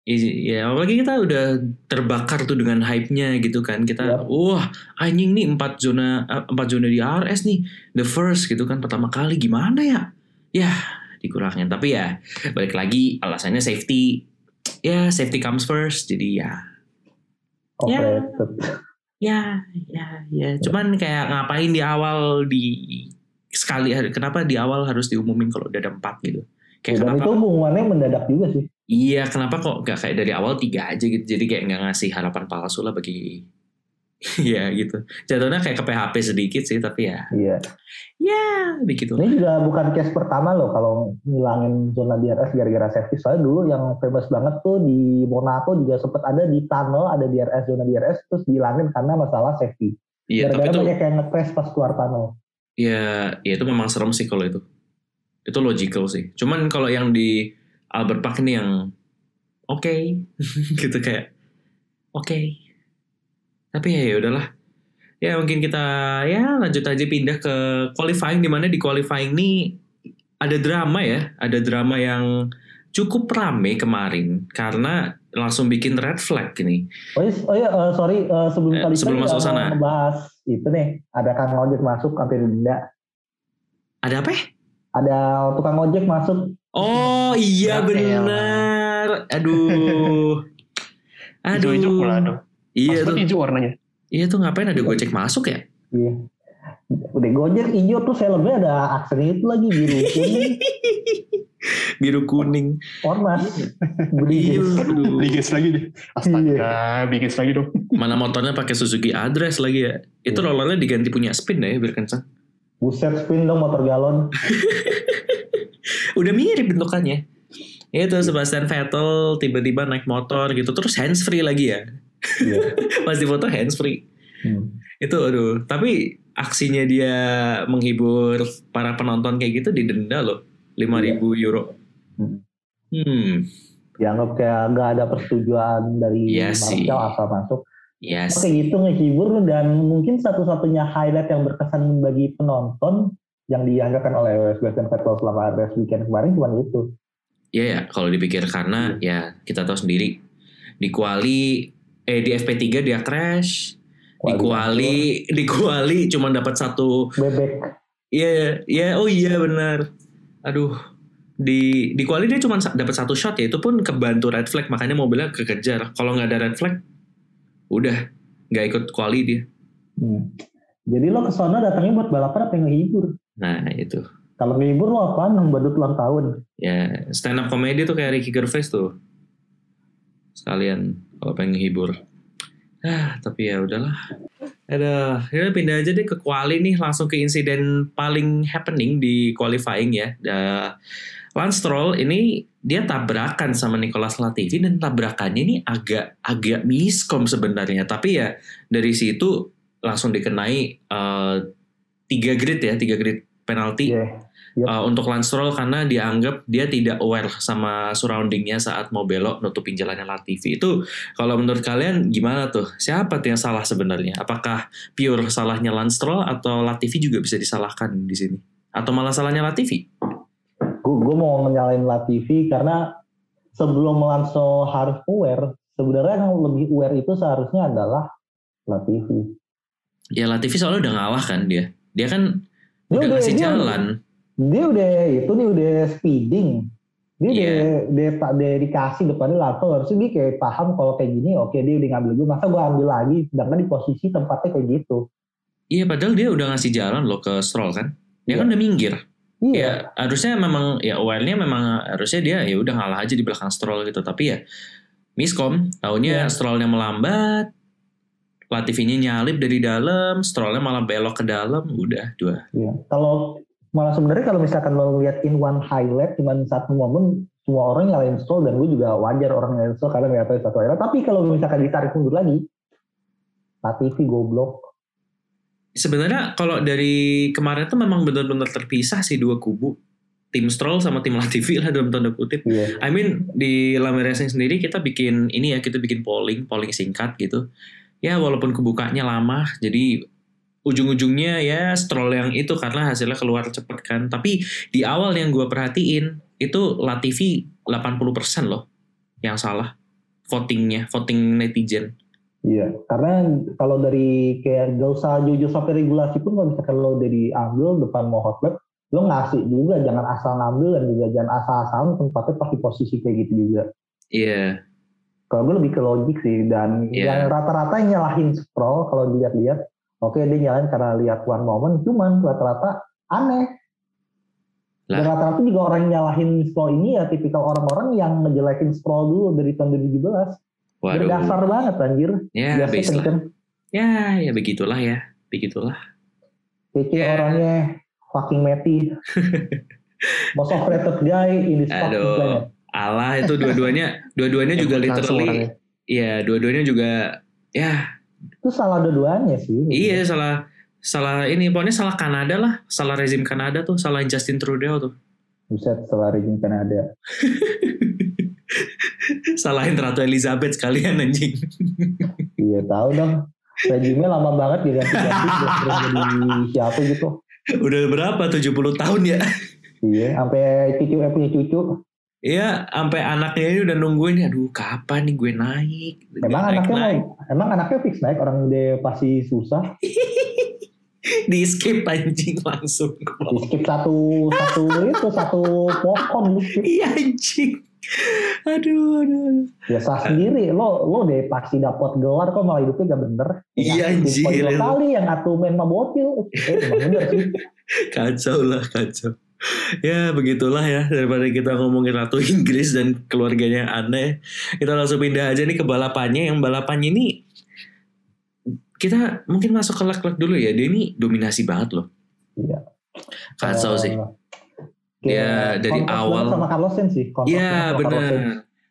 Iya, apalagi kita udah terbakar tuh dengan hype-nya gitu kan. Kita, Yap. wah anjing nih empat zona eh, empat zona di RS nih, the first gitu kan pertama kali gimana ya? Ya dikurangin. Tapi ya balik lagi alasannya safety. Ya safety comes first. Jadi ya, Ya. overrated ya, ya, ya. Cuman kayak ngapain di awal di sekali kenapa di awal harus diumumin kalau udah ada empat gitu? Kayak dan kenapa? itu pengumumannya mendadak juga sih Iya, kenapa kok gak kayak dari awal tiga aja gitu? Jadi kayak nggak ngasih harapan palsu lah bagi Iya gitu. Jatuhnya kayak ke PHP sedikit sih, tapi ya, iya ya begitu. Ini juga bukan case pertama loh kalau ngilangin zona DRS gara-gara safety. Soalnya dulu yang famous banget tuh di Monaco juga sempat ada di tunnel, ada DRS, zona DRS, terus dihilangin karena masalah safety. Iya, tapi Gara-gara itu, banyak yang nge-crash pas keluar tunnel. Ya, ya itu memang serem sih kalau itu. Itu logical sih. Cuman kalau yang di Albert Park ini yang oke, gitu kayak oke. Tapi ya ya udahlah. Ya mungkin kita ya lanjut aja pindah ke qualifying di mana di qualifying ini ada drama ya, ada drama yang cukup rame kemarin karena langsung bikin red flag ini. Oh iya, oh iya eh, sorry eh, sebelum Eh, tadi sebelum masuk sana. ngebahas itu nih, ada kang ojek masuk sampai denda. Ada apa? ya? Ada tukang ojek masuk Oh iya Ya benar. Aduh. Aduh. Hijau-hijau pula tuh. Iya tuh. hijau warnanya. Iya tuh ngapain ada Gojek masuk ya? Iya. Udah gojek hijau tuh helmnya ada aksen itu lagi biru kuning Biru kuning. ormas. Iya. Bigis lagi deh. Astaga, bigis lagi dong. Mana motornya pakai Suzuki Address lagi ya? Itu Iya. rollernya diganti punya spin ya biar kencang. Buset spin dong motor galon. Udah mirip bentukannya. Itu Sebastian Vettel tiba-tiba naik motor gitu terus hands free lagi ya. Iya. Pas di foto hands free. Hmm. Itu aduh, tapi aksinya dia menghibur para penonton kayak gitu didenda loh 5000 euro. Hmm. Hmm, Dianggap kayak nggak ada persetujuan dari Iya sih. Marcel asal masuk. ya Oke sih. gitu ngehibur dan mungkin satu-satunya highlight yang berkesan bagi penonton yang dianggarkan oleh Sebastian Vettel selama race weekend kemarin cuma itu. Iya ya, kalau dipikir karena ya kita tahu sendiri di kuali eh di FP3 dia crash, di kuali di kuali cuma dapat satu bebek. Iya, iya, oh iya benar. Aduh, di di kuali dia cuma dapat satu shot ya, itu pun kebantu red flag makanya mobilnya kekejar. Kalau nggak ada red flag, udah nggak ikut kuali dia. Hmm. Jadi lo ke sana datangnya buat balapan apa yang ngehibur? Nah itu, Kalau ngehibur lo apaan? Badut ulang tahun. ya stand up comedy tuh kayak Ricky Gervais tuh. Sekalian kalau pengen ngehibur. Tapi ya udahlah. Ada, ya pindah aja deh ke quali nih langsung ke insiden paling happening di qualifying ya. Da, Lance Stroll ini dia tabrakan sama Nicolas Latifi dan tabrakannya ini agak agak miskom sebenarnya. Tapi ya dari situ langsung dikenai eh, tiga grid ya, tiga grid penalti Uh, untuk Lance Stroll karena dianggap dia tidak aware sama surroundingnya saat mau belok nutupin jalannya Latifi. Itu kalau menurut kalian gimana tuh? Siapa tuh yang salah sebenarnya? Apakah pure salahnya Lance Stroll atau Latifi juga bisa disalahkan di sini? Atau malah salahnya Latifi? Gue mau nyalain Latifi karena sebelum Alonso harus aware, sebenarnya yang lebih aware itu seharusnya adalah Latifi. Ya Latifi soalnya udah ngalah kan dia. Dia kan Dia udah udah- ngasih dia- jalan. Dia udah itu nih udah speeding. Dia Iya. udah, dia, tak dia dikasih depannya langsung harusnya dia kayak paham kalau kayak gini oke dia udah ngambil gue masa gue ambil lagi sedangkan di posisi tempatnya kayak gitu Iya padahal dia udah ngasih jalan loh ke Stroll kan. Dia Iya. kan udah minggir. iya ya harusnya memang ya aware-nya memang harusnya dia ya udah ngalah aja di belakang Stroll gitu tapi ya miskom taunya Iya. Strollnya melambat Latifinya nyalip dari dalam Strollnya malah belok ke dalam udah dua Iya. Kalau malah sebenarnya kalau misalkan lo lihat in one highlight cuma satu momen semua orang nyalain Stroll dan gue juga wajar orang nyalain Stroll karena ngeliatnya satu highlight. Tapi kalau misalkan ditarik mundur lagi, Latifi goblok. sebenarnya kalau dari kemarin tuh memang benar-benar terpisah sih dua kubu tim Stroll sama tim Latifi lah dalam tanda kutip. Iya. I mean di Lame Racing sendiri kita bikin ini ya kita bikin polling, polling singkat gitu. Ya walaupun kebukanya lama, jadi ujung-ujungnya ya Stroll yang itu karena hasilnya keluar cepet kan. Tapi di awal yang gue perhatiin itu Latifi 80% loh yang salah votingnya, voting netizen. Iya, karena kalau dari kayak gak usah jujur sampai regulasi pun kalau misalkan lo dari ambil depan mau hot lap, lo ngasih juga jangan asal ngambil dan juga jangan asal-asalan tempatnya pasti posisi kayak gitu juga. Iya, Kalau gue lebih ke logik sih dan Iya. yang rata-rata yang nyalahin scroll kalau dilihat-lihat, oke dia nyalahin karena lihat one moment, cuman rata-rata aneh. Dan rata-rata juga orang yang nyalahin scroll ini ya tipikal orang-orang yang ngejelekin scroll dulu dari tahun 2017. waduh. Berdasar banget anjir. Ya, Biasanya kenceng. Ya, ya begitulah ya, begitulah. PC Ya. orangnya fucking Matty. Most overrated guy in this fucking Aduh. planet. Allah itu dua-duanya, dua-duanya juga literally, iya dua-duanya juga, ya Itu salah dua-duanya sih. iya salah salah ini pokoknya salah Kanada lah, salah rezim Kanada tuh, salah Justin Trudeau tuh, Buset, salah rezim Kanada. salahin Ratu Elizabeth sekalian anjing. Iya tahu dong. Rezimnya lama banget diganti-ganti terus terus jadi siapa gitu. Udah berapa? 70 tahun ya? Iya, sampai cucu eh, punya cucu. Iya, sampai anaknya ini udah nungguin, aduh kapan nih gue naik? Emang Naik, anaknya naik. mau, emang anaknya fix naik orang dia pasti susah. di skip anjing langsung. Di skip satu satu itu satu pohon. Iya anjing. Aduh, aduh. Ya sah sendiri. Lo lo deh pasti dapat gelar kok malah hidupnya gak bener. Iya, anjir. Poin dua kali yang atuh main mabocil. Eh bener sih. Kacau lah, kacau. Ya begitulah ya daripada kita ngomongin Ratu Inggris dan keluarganya aneh. Kita langsung pindah aja nih ke balapannya. Yang balapannya ini kita mungkin masuk ke leg-leg dulu ya. Dia ini dominasi banget loh. Iya. Kacau sih. Dia Kayak dari awal- sama Carlos Sainz sih. kontras Iya sama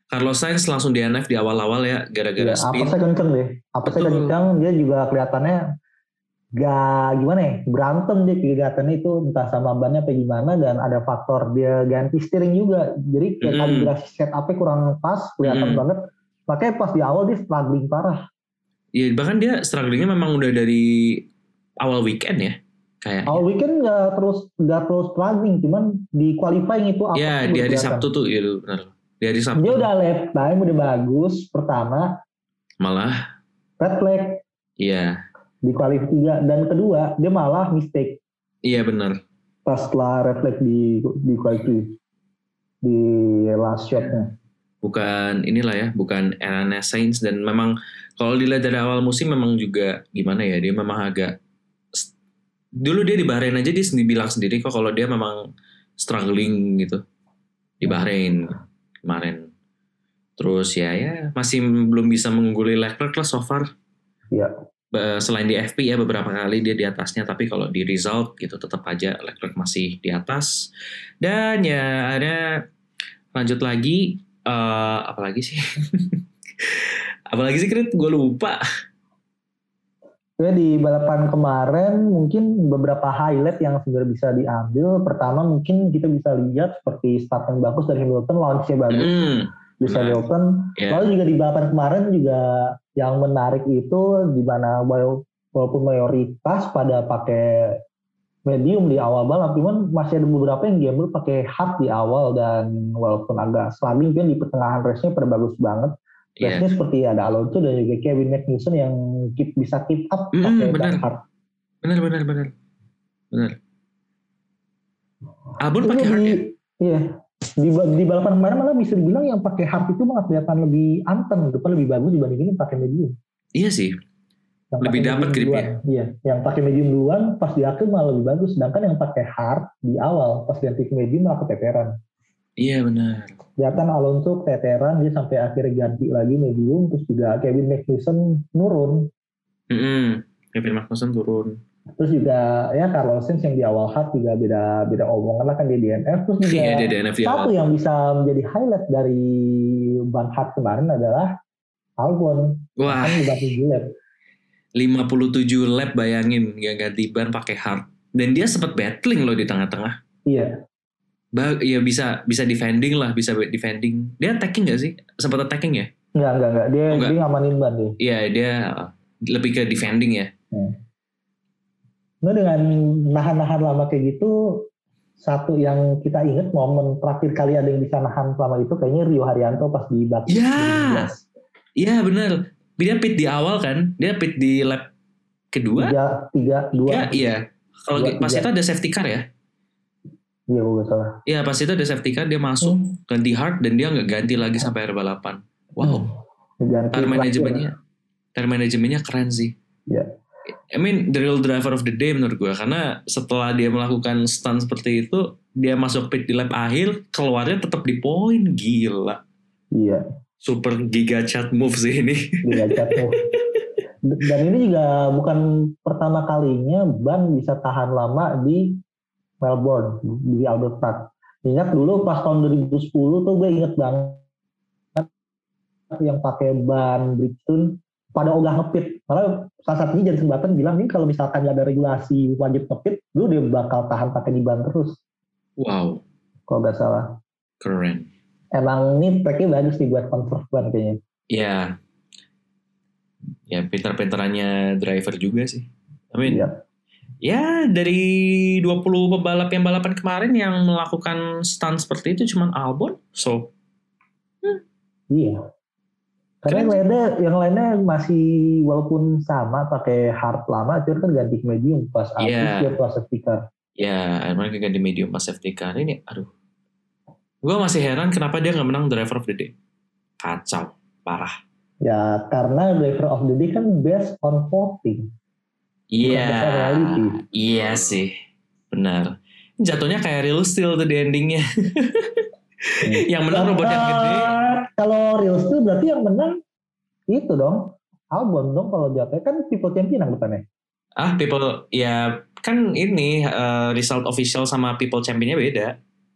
Carlos Sainz. langsung DNF di awal-awal ya gara-gara Iya, apa spin. saya kenceng deh. Apa saya kenceng dia juga kelihatannya gak gimana ya berantem dia kelihatannya itu entah sama bannya apa gimana dan ada faktor dia ganti steering juga jadi kayak Mm-mm. kalibrasi setupnya kurang pas kelihatan Mm-mm. banget makanya pas di awal dia struggling parah Iya bahkan dia strugglingnya memang udah dari awal weekend ya kayak. awal weekend nggak terus nggak terus struggling cuman di qualifying itu apa Ya di hari kelihatan. Sabtu tuh iya benar. Di hari Sabtu dia udah lap time udah bagus pertama malah red flag iya di qualifying tiga dan kedua dia malah mistake iya benar. pas red flag di di qualifying di last shotnya bukan inilah ya, bukan eranya Saints dan memang kalau dilihat dari awal musim memang juga gimana ya, dia memang agak dulu dia di Bahrain aja dia sendiri bilang sendiri kok kalau dia memang struggling gitu di Bahrain kemarin. Terus ya ya masih belum bisa mengungguli Leclerc lah so far. Iya. Selain di FP ya beberapa kali dia di atasnya, tapi kalau di result gitu tetap aja Leclerc masih di atas. Dan ya ada lanjut lagi eh apalagi sih apalagi sih Krit gue lupa Ya di balapan kemarin mungkin beberapa highlight yang sebenarnya bisa diambil. Pertama mungkin kita bisa lihat seperti start yang bagus dari Hamilton, launch-nya bagus hmm, di benar. Hamilton. ya Lalu juga di balapan kemarin juga yang menarik itu di mana wala- walaupun mayoritas pada pakai medium di awal balap, cuman masih ada beberapa yang gamble pakai hard di awal dan walaupun agak slugging, cuman di pertengahan race-nya pada bagus banget. ya Race-nya seperti ada Alonso dan juga Kevin Magnussen yang keep, bisa keep up Mm, pakai benar. ban hard. benar benar benar benar Albon pakai hard ya Iya. Di, di balapan kemarin malah bisa dibilang yang pakai hard itu malah kelihatan lebih anteng, depan lebih bagus dibandingin yang pakai medium. iya sih Yang Lebih dapat medium grip ya? duluan. Iya, yang pakai medium duluan pas di akhir malah lebih bagus. Sedangkan yang pakai hard di awal pas ganti ke medium malah keteteran. iya benar Kelihatan Alonso keteteran dia sampai akhirnya ganti lagi medium terus juga Kevin Magnussen nurun. Mm-mm. Kevin Magnussen turun Terus juga ya Carlos Sainz yang di awal hard juga beda beda omongan lah kan dia DNF terus juga iya dia DNF di satu yang bisa menjadi highlight dari ban hard kemarin adalah Albon wah kan di lap 57 lap bayangin gak ganti ban pakai hard dan dia sempat battling loh di tengah-tengah iya Ba- ya bisa bisa defending lah, bisa defending. Dia attacking gak sih? Sempat attacking ya? Enggak, enggak, enggak. Dia, Oh, enggak. dia ngamanin ban dia. Iya, dia lebih ke defending ya. Nah dengan nahan-nahan lama kayak gitu, satu yang kita ingat momen terakhir kali ada yang bisa nahan selama itu kayaknya Rio Haryanto pas di Baku. Ya. 2012. Iya benar. Dia pit di awal kan? Dia pit di lap kedua? Tiga, tiga, dua. Tiga, iya. Kalau pas tiga. itu ada safety car ya? Iya, gue gak salah. Iya, pas itu ada safety car dia masuk ganti hard dan dia nggak ganti lagi sampai akhir balapan. Wow. Ganti Tire terakhir. manajemennya, tire manajemennya keren sih. Iya. I mean the real driver of the day menurut gue karena setelah dia melakukan stunt seperti itu dia masuk pit di lap akhir keluarnya tetap di poin gila Iya. super giga chat move sih ini Dia jatuh. Dan ini juga bukan pertama kalinya ban bisa tahan lama di Melbourne, di Albert Park. Ingat dulu pas tahun 2010 tuh gue inget banget yang pakai ban Bridgestone pada ogah ngepit. Karena salah satunya Jensen Button bilang nih kalau misalkan nggak ada regulasi wajib ngepit, lu dia bakal tahan pakai di ban terus. wow Kalau nggak salah. keren Emang ini tracknya bagus nih buat conserve ban kayaknya. ya ya pinter-pinterannya driver juga sih I mean Iya. ya dari 20 pembalap yang balapan kemarin yang melakukan stunt seperti itu cuman Albon so Iya. Karena yang lainnya, yang lainnya masih walaupun sama pakai hard lama, cuman kan ganti ke medium pas habis Iya. dia pas safety car. ya mereka ganti medium pas safety car ini aduh. Gue masih heran kenapa dia nggak menang driver of the day. Kacau parah. Ya karena driver of the day kan based on voting. iya iya sih. Benar. Jatuhnya kayak real steel tuh di endingnya yang menang robot yang gede. Eh, Kalau real steel berarti yang menang itu dong. Albon dong kalau jatuhnya. Kan people champion yang depannya. ah people ya kan ini eh, result official sama people championnya beda.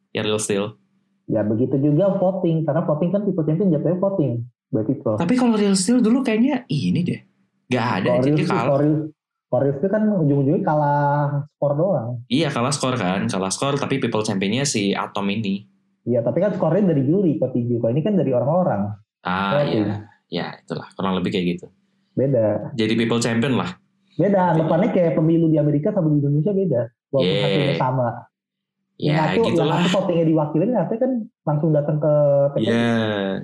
Ya real steel Ya begitu juga voting. Karena voting kan people champion jatuhnya voting. By people. tapi kalau real steel dulu kayaknya ini deh. Nggak ada Kalau jadi kalah. kalau real- steel kan ujung-ujungnya kalah skor doang. iya kalah skor kan. Kalah skor tapi people championnya si Atom ini Iya, tapi kan skornya dari juri kok tinju. Kalau ini kan dari orang-orang. ah Voting. ya ya itulah kurang lebih kayak gitu Beda. jadi people champion lah Beda, anggapannya kayak pemilu di Amerika sama di Indonesia beda. Walaupun Yeah. hasilnya sama. Yang ya satu, yang satu votingnya diwakilin, satu kan langsung datang ke TPS. Ya,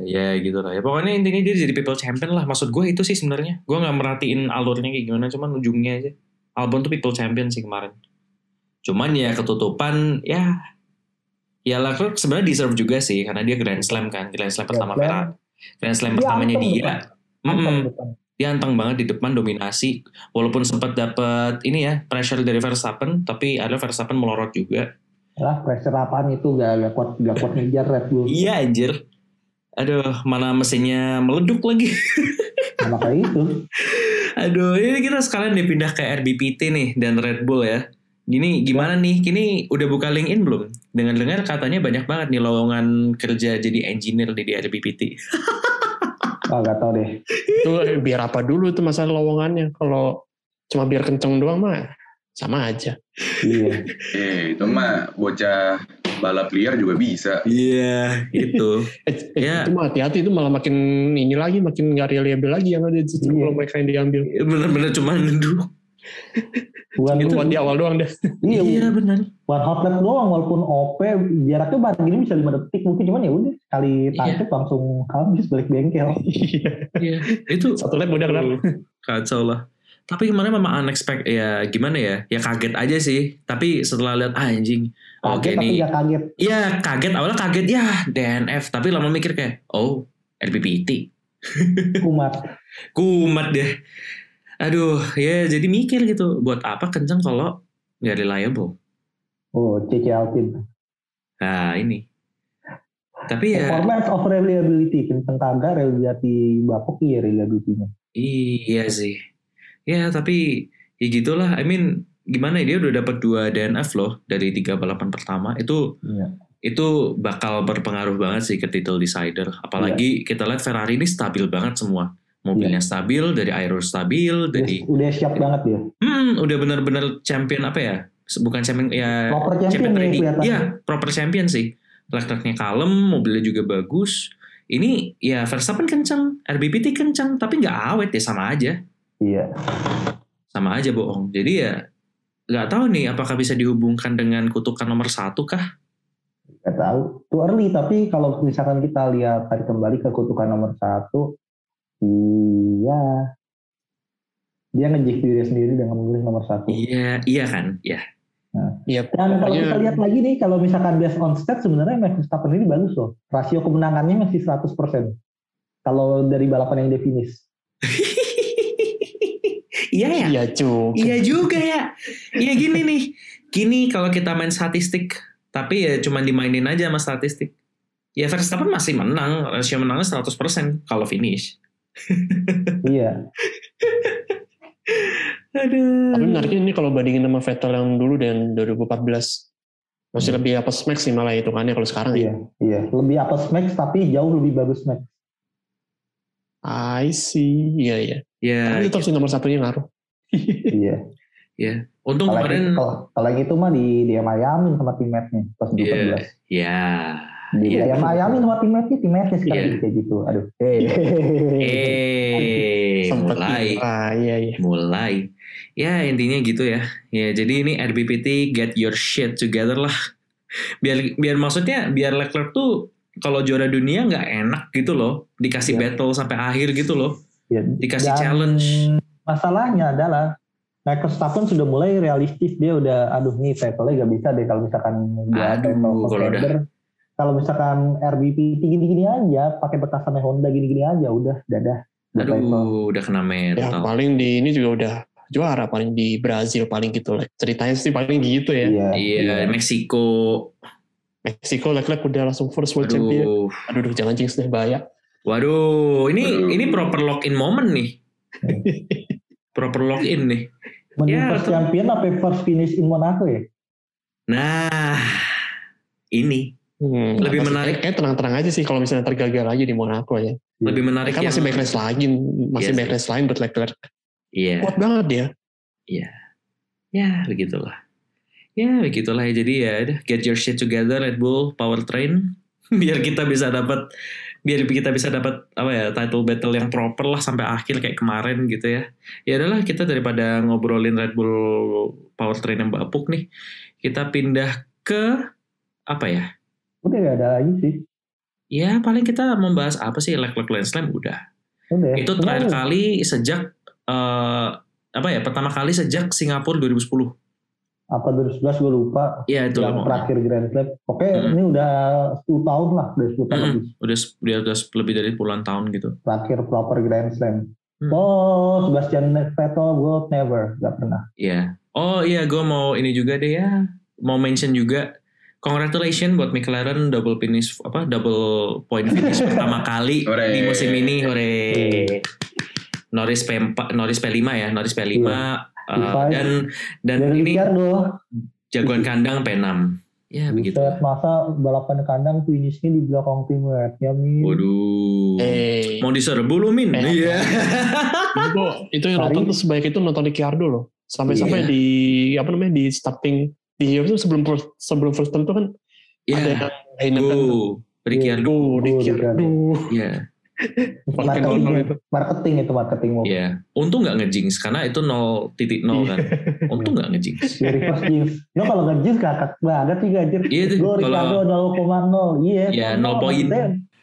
ya gitu lah. Ya pokoknya intinya dia jadi people champion lah. Maksud gue itu sih sebenarnya. Gue nggak merhatiin alurnya kayak gimana, cuman ujungnya aja. Albon tuh people champion sih kemarin. Cuman ya ketutupan, ya ya Leclerc sebenarnya deserve juga sih karena dia Grand Slam kan, Grand Slam pertama Slam. Ferrari. Grand Slam Dia pertamanya anteng dia. Anteng depan. Dia anteng banget di depan dominasi. Walaupun sempat dapat ini ya pressure dari Verstappen, tapi ada Verstappen melorot juga. Lah, pressure apaan itu gak, gak kuat gak kuat ngejar Red Bull. Iya anjir. Aduh, mana mesinnya meleduk lagi. Nah, makanya itu. Aduh, ini kita sekalian dipindah ke RBPT nih dan Red Bull ya. Gini gimana nih? Kini udah buka LinkedIn belum? Dengar-dengar katanya banyak banget nih lowongan kerja jadi engineer di, di RBPT. Oh, gak tau deh. itu biar apa dulu tuh masalah lowongannya kalau cuma biar kenceng doang mah sama aja Iya. Eh, itu mah bocah balap liar juga bisa. Iya, itu. eh, eh, Ya. itu mah hati-hati itu malah makin ini lagi makin nggak reliable lagi yang ada justru Iya. kalau mereka yang diambil Bener-bener cuman aduh. Bukan itu buat di awal doang deh Iya, Iya bener. one hot lap doang walaupun OP jaraknya bareng gini bisa 5 detik mungkin cuman ya udah sekali tangkep langsung habis balik bengkel. Iya. Iya, itu satu lap udah kenapa kacau lah. Tapi kemarin memang unexpected ya gimana ya? Ya kaget aja sih. Tapi setelah lihat ah, anjing, oke Kaget tapi nih. gak kaget. Iya kaget awalnya kaget ya DNF tapi lama mikir kayak oh LPPT Kumat. kumat deh aduh ya jadi mikir gitu buat apa kenceng kalau nggak reliable Oh, CC Alpin. nah ini tapi ya Performance of reliability. Kenceng kagak reliability bapuk iya reliability-nya. iya sih ya tapi ya gitulah I mean gimana ya dia udah dapat dua DNF loh dari tiga balapan pertama itu Iya. itu bakal berpengaruh banget sih ke title decider. Apalagi kita lihat Ferrari ini stabil banget semua. Mobilnya stabil, dari aero stabil, Udah, dari udah siap banget dia. hmm, udah bener-bener champion apa ya? bukan champion ya Proper champion champion nih ready. Iya, proper champion sih. Leclerc-nya kalem, mobilnya juga bagus. Ini ya Verstappen kencang, RBPT kencang, tapi nggak awet ya sama aja. Iya. Sama aja bohong. Jadi ya nggak tahu nih apakah bisa dihubungkan dengan kutukan nomor satu kah? Gak tahu. Too early, tapi kalau misalkan kita lihat tadi kembali ke kutukan nomor satu, iya. Dia ngejek diri sendiri dengan memilih nomor satu. Iya, iya kan? Iya. Iya, Dan kalau kita lihat lagi nih, kalau misalkan based on stat, sebenarnya Max Verstappen ini bagus loh. Rasio kemenangannya masih 100%. Kalau dari balapan yang dia finish. iya ya. Iya juga. Iya juga ya. Iya gini nih. Gini kalau kita main statistik, tapi ya cuma dimainin aja sama statistik. Ya Verstappen masih menang, rasio menangnya 100% kalau finish. Iya. Aduh. Tapi menariknya ini kalau bandingin sama Vettel yang dulu dan 2014 masih lebih apa Max sih malah hitungannya kalau sekarang Iya, ya. iya. Lebih atas Max, tapi jauh lebih bagus Max. I see. Iya iya. Ya, Tapi tetap sih nomor satunya ngaruh. iya. untung Kalau kemarin kalau kalau yang itu mah di dia Miami sama teammate-nya pas Iya. 2014. ya. Di Iya. dia Miami sama teammate-nya, teammate-nya sekali Iya. kayak gitu. Aduh. Hey. Eh, Sempet mulai. Ah, iya iya. mulai. Ya intinya gitu ya. Ya jadi ini RBPT get your shit together lah. Biar biar maksudnya biar Leclerc tuh kalau juara dunia nggak enak gitu loh. Dikasih Iya. battle sampai akhir gitu loh. Ya, Dikasih dan challenge. Masalahnya adalah Max Verstappen sudah mulai realistis dia udah aduh nih title-nya gak bisa deh kalau misalkan dia Aduh, title kalau contender. Kalau misalkan RBP gini-gini aja, pakai bekasannya Honda gini-gini aja, udah dadah. Aduh, udah kena Ya mental. paling di ini juga udah juara paling di Brazil paling gitu lah. Ceritanya sih paling gitu ya. Iya. Iya, Meksiko. Meksiko Leclerc udah langsung first world champion. Aduh. Aduh, duh, jangan jinx deh bahaya. Waduh, ini Aduh. ini proper lock in moment nih. proper lock in nih. Mending Ya, first champion apa first finish in Monaco ya? Nah, ini Hmm, Lebih menarik. Kayak, kayak tenang-tenang aja sih kalau misalnya tergagal aja di Monaco ya. lebih menarik yang masih backlash lagi, masih Iya sih. backlash lain buat Leclerc. Iya. Kuat banget dia. ya begitulah ya begitulah ya jadi ya get your shit together Red Bull powertrain biar kita bisa dapat biar kita bisa dapat apa ya title battle yang proper lah sampai akhir kayak kemarin gitu ya ya adalah kita daripada ngobrolin Red Bull powertrain yang bapuk nih kita pindah ke apa ya Udah gak ada lagi sih. ya paling kita membahas apa sih Leclerc Grand Slam udah Udah. itu terakhir kali sejak eh, apa ya pertama kali sejak Singapura 2010 Apa 2011 gue lupa. ya itu yang lah, terakhir Grand Slam. Oke, Hmm. ini udah 10 tahun lah, udah 10 tahun Mm-mm. lebih. udah dia udah lebih dari puluhan tahun gitu. Terakhir proper Grand Slam. Hmm. Oh, Sebastian Vettel world never, gak pernah. Iya. Oh iya, gue mau ini juga deh ya, mau mention juga. Congratulations buat McLaren double finish apa double point finish pertama kali Hore. di musim ini. Hore. Norris P4, Norris P5 ya, Norris P5 Iya. uh, P5. dan dan Dari ini Ricciardo, jagoan kandang P6. Ya begitu. buset, masa balapan kandang finishnya di belakang tim Red ya, Min. Waduh. Eh, Mau diserbu lu Min? Eh, Iya. itu, yang nonton tuh sebaik itu nonton Ricciardo loh. Sampai-sampai Iya. di apa namanya di starting di itu sebelum first- sebelum first turn tuh kan ada Iya. yang Heineken. Go. Ricciardo. Oh, Ricciardo. Iya. Marketing, itu. marketing itu marketing mau. Iya, untung nggak ngejinx karena itu 0.0 kan. Untung nggak ngejinx. Dari first jinx. Lo kalau nggak jinx kakak banget sih gajir. Iya tuh, Lo kalau- Ricardo 0,0. Iya. Iya, 0,0, 0 poin.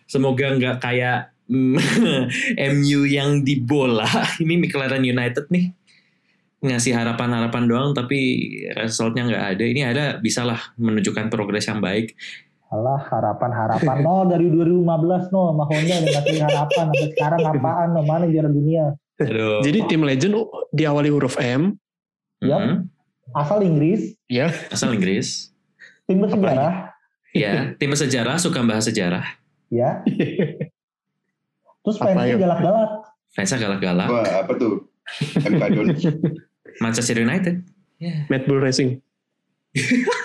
Semoga nggak kayak MU yang di bola. Ini McLaren United nih ngasih harapan-harapan doang tapi resultnya nggak ada. Ini ada bisalah menunjukkan progres yang baik. Alah harapan-harapan. No dari 2015 no udah ngasih harapan. Sampai sekarang apaan no mana juara dunia. Aduh. Jadi tim legend oh, diawali huruf M, Yap. Mhm. Asal Inggris. ya. Asal Inggris. Tim bersejarah. Ya, tim sejarah suka bahas sejarah. Ya. Terus fansnya galak-galak. Fansnya galak-galak. Wah, apa tuh? MK. Manchester United. Ya. Mad Bull Racing.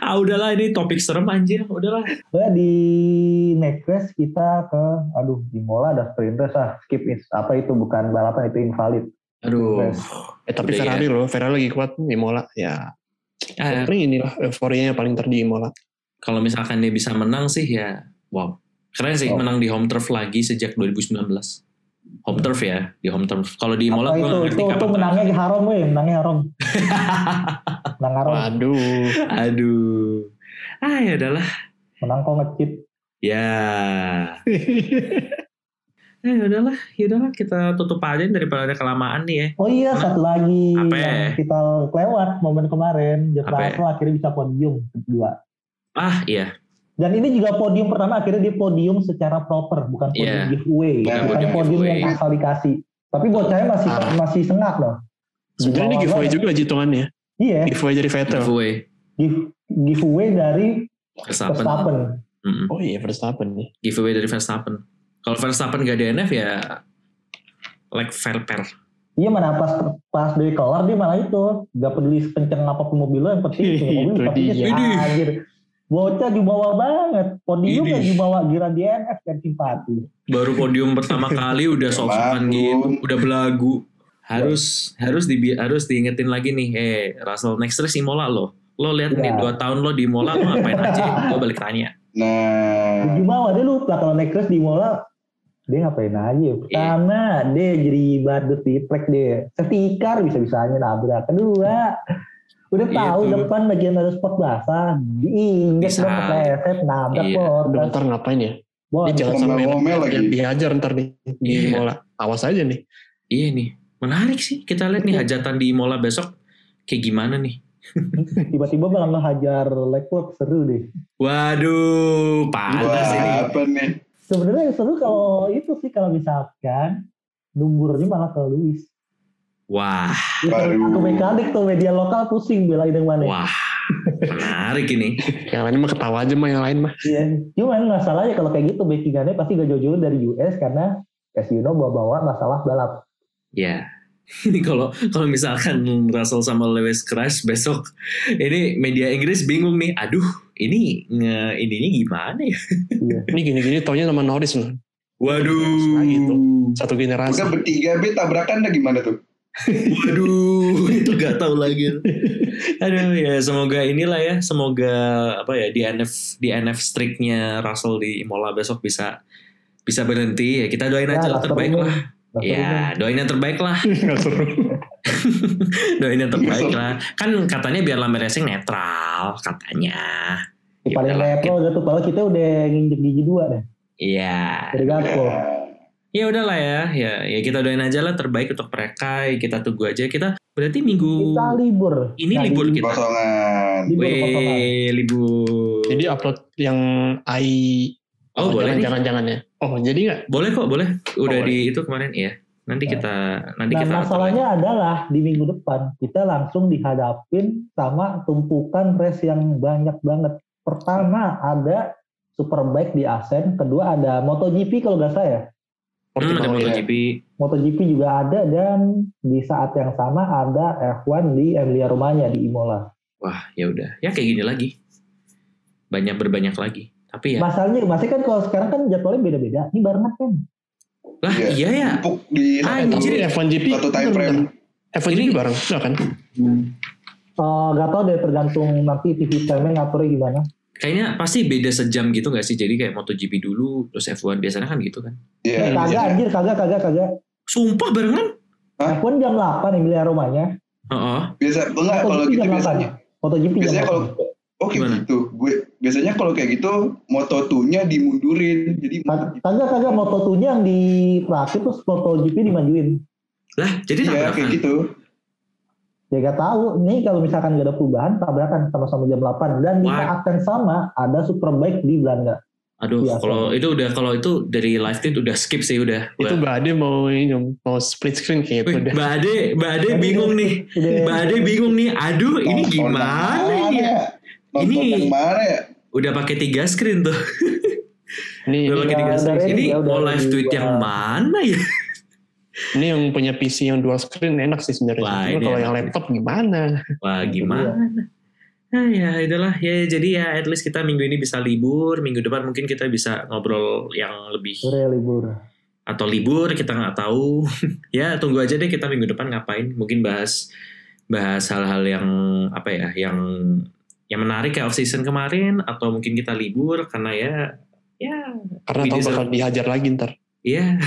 Ah udahlah ini topik serem anjir. Udahlah. Nah, di next race kita ke, aduh di Mola ada sprint race ah, skip it. Apa itu bukan balapan itu invalid. Aduh. Eh, tapi Udah ya. Ferrari loh, Ferrari lagi kuat Imola ya. Ah, Paling inilah euforianya paling terdi Imola. kalau misalkan dia bisa menang sih ya wow. Keren sih Oh. menang di home turf lagi sejak 2019. Home turf ya, di home turf. Kalau di gue itu, itu, ngerti itu menangnya di haram weh, menangnya haram. Menang haram, Waduh. Aduh. Ah ya udahlah. menang kok ngecit. Ya. Eh ya udahlah, ya udahlah kita tutup aja daripada ada kelamaan nih ya. Oh iya, satu lagi Apa? yang kita lewat momen kemarin, Apa? Russell akhirnya bisa podium kedua. Ah iya, Dan ini juga podium pertama akhirnya dia podium secara proper, bukan podium Iya. giveaway, Bukan bukan podium podium yang giveaway. asal dikasih. Tapi bocahnya masih Ah. masih sengak loh. Sebenarnya ini giveaway juga hitungannya. Iya, Giveaway dari Vettel. giveaway. give- giveaway dari Verstappen. Verstappen. Mm-mm. Oh iya Verstappen nih. Giveaway dari Verstappen. Kalau Verstappen gak DNF ya like fair fair. Iya mana pas pas dari kelar dia malah itu gak peduli kenceng apa pun mobil lo yang penting itu mobil Itu tapi dia. dia anjir bocah jumawa banget podium Ini. ya jumawa gira DNF kan simpati Baru podium pertama kali udah sok-sokan gitu, udah belagu. Harus harus di harus diingetin lagi nih, eh Russell next race Imola lo. Lo lihat nih Iya. dua tahun lo di Imola lo ngapain aja? Gue balik tanya. Nah, jumawa dia lupa kalau naik kelas di Mola dia ngapain aja Iya. ya pertama dia jadi badut di track dia setikar bisa-bisanya nabrak kedua udah Iya tahu tuh. depan bagian ada spot basah Bisa. dong kepleset nabrak Iya. Udah ntar ngapain ya? Wah, Dia jangan sampai Ngomel-ngomel lagi. dihajar ntar nih di Iya. Imola. Awas aja nih. Iya nih, menarik sih. Kita lihat nih hajatan di Imola besok kayak gimana nih. tiba-tiba malah ngehajar Leclerc seru deh Waduh, panas wah ini. apa nih? sebenarnya yang seru kalau itu sih kalau misalkan numburnya malah ke Lewis Wah, aku mekanik tuh media lokal pusing belain yang mana wah, menarik ini. Yang lain mah ketawa aja mah yang lain mah. Iya. Cuman masalahnya kalau kayak gitu backingannya pasti gak jauh-jauh dari US karena as you know bawa-bawa masalah balap. Ya, ini kalau kalau misalkan Russell sama Lewis crash besok, ini media Inggris bingung nih. Aduh, ini nge ininya gimana ya? Iya. Ini gini-gini taunya sama Norris loh. Waduh, Gitu. Satu generasi. Udah bertiga B tabrakan dah gimana tuh? Waduh, itu gak tahu lagi. Aduh ya, semoga inilah ya, semoga apa ya di NF di NF streaknya Russell di Imola besok bisa bisa berhenti ya. Kita doain aja yang nggak terbaik lah. Ya, doain yang terbaik lah. Nggak seru. doain yang terbaik lah. Kan katanya biar Lambe Racing netral katanya. Di paling udah tuh kalau kita udah nginjek gigi dua deh Iya. dari Gakpo. Ya udahlah ya, ya, ya kita doain aja lah terbaik untuk mereka. Kita tunggu aja. Kita berarti minggu Kita libur. Ini Nah, libur kita. Kosongan. Libur potongan. Weh, libur. Jadi upload yang AI. Oh, boleh nih. jangan jangan ya. Oh jadi nggak? Boleh kok, boleh. Udah Oh, di itu kemarin ya. Nanti Ya. kita nanti Nah kita atur masalahnya adalah di minggu depan kita langsung dihadapin sama tumpukan race yang banyak banget. Pertama ada Superbike di Asen, kedua ada MotoGP kalau nggak saya. Lagi. Hmm, ada ya. MotoGP. MotoGP juga ada dan di saat yang sama ada F1 di Emilia Romagna di Imola. Wah, ya udah. Ya kayak gini lagi. Banyak berbanyak lagi. Tapi ya. Masalahnya, masih kan kalau sekarang kan jadwalnya beda-beda. Ini barengan kan? Lah, Iya. iya ya. Empuk di Ah, Anjir. F1 GP. satu time frame. F1 GP bareng, enggak kan? Eh, gak tau deh tergantung nanti TV time-nya ngaturnya gimana. Kayaknya pasti beda sejam gitu gak sih? Jadi kayak MotoGP dulu, terus F1 biasanya kan gitu kan. Iya. Eh, kagak iya. anjir, kagak, kagak, kagak. Sumpah barengan? Hah? F1 jam 8 Emilia Romagna. Heeh. Biasa enggak kalau gitu jam 8. biasanya. MotoGP jam Biasanya 8. kalau Oh kayak Gimana? gitu. Gue biasanya kalau kayak gitu Moto2-nya dimundurin. Jadi Kag- Kagak, kagak. Moto2 nya yang di terakhir terus MotoGP dimajuin. Lah, jadi Iya tabrakan. kayak gitu. Ya gak tahu. Nih kalau misalkan gak ada perubahan, tabrakan sama-sama jam 8. Dan di saat yang sama ada Superbike di Belanda. Aduh, Iya, kalau itu udah kalau itu dari live tweet udah skip sih udah. Itu Mbak Ade mau ini mau split screen kayak Wih, itu udah. Mbak Ade, Mbak Ade bingung nih. Mbak Ade bingung nih. Aduh, ini gimana ya? Ini- ya? Udah pakai tiga screen tuh. Ini Udah pakai Udah- tiga screen. Ini ya, mau live tweet yang mana ya? Ini yang punya PC yang dual screen enak sih sebenarnya. Wah, Cuma kalau yang laptop gimana? Wah, gimana? Nah, ya itulah ya jadi ya at least kita minggu ini bisa libur minggu depan mungkin kita bisa ngobrol yang lebih Udah libur. atau libur kita nggak tahu. ya tunggu aja deh kita minggu depan ngapain. Mungkin bahas bahas hal-hal yang apa ya, yang yang menarik kayak off season kemarin atau mungkin kita libur karena ya ya Karena deserve- bakal dihajar lagi ntar. Iya.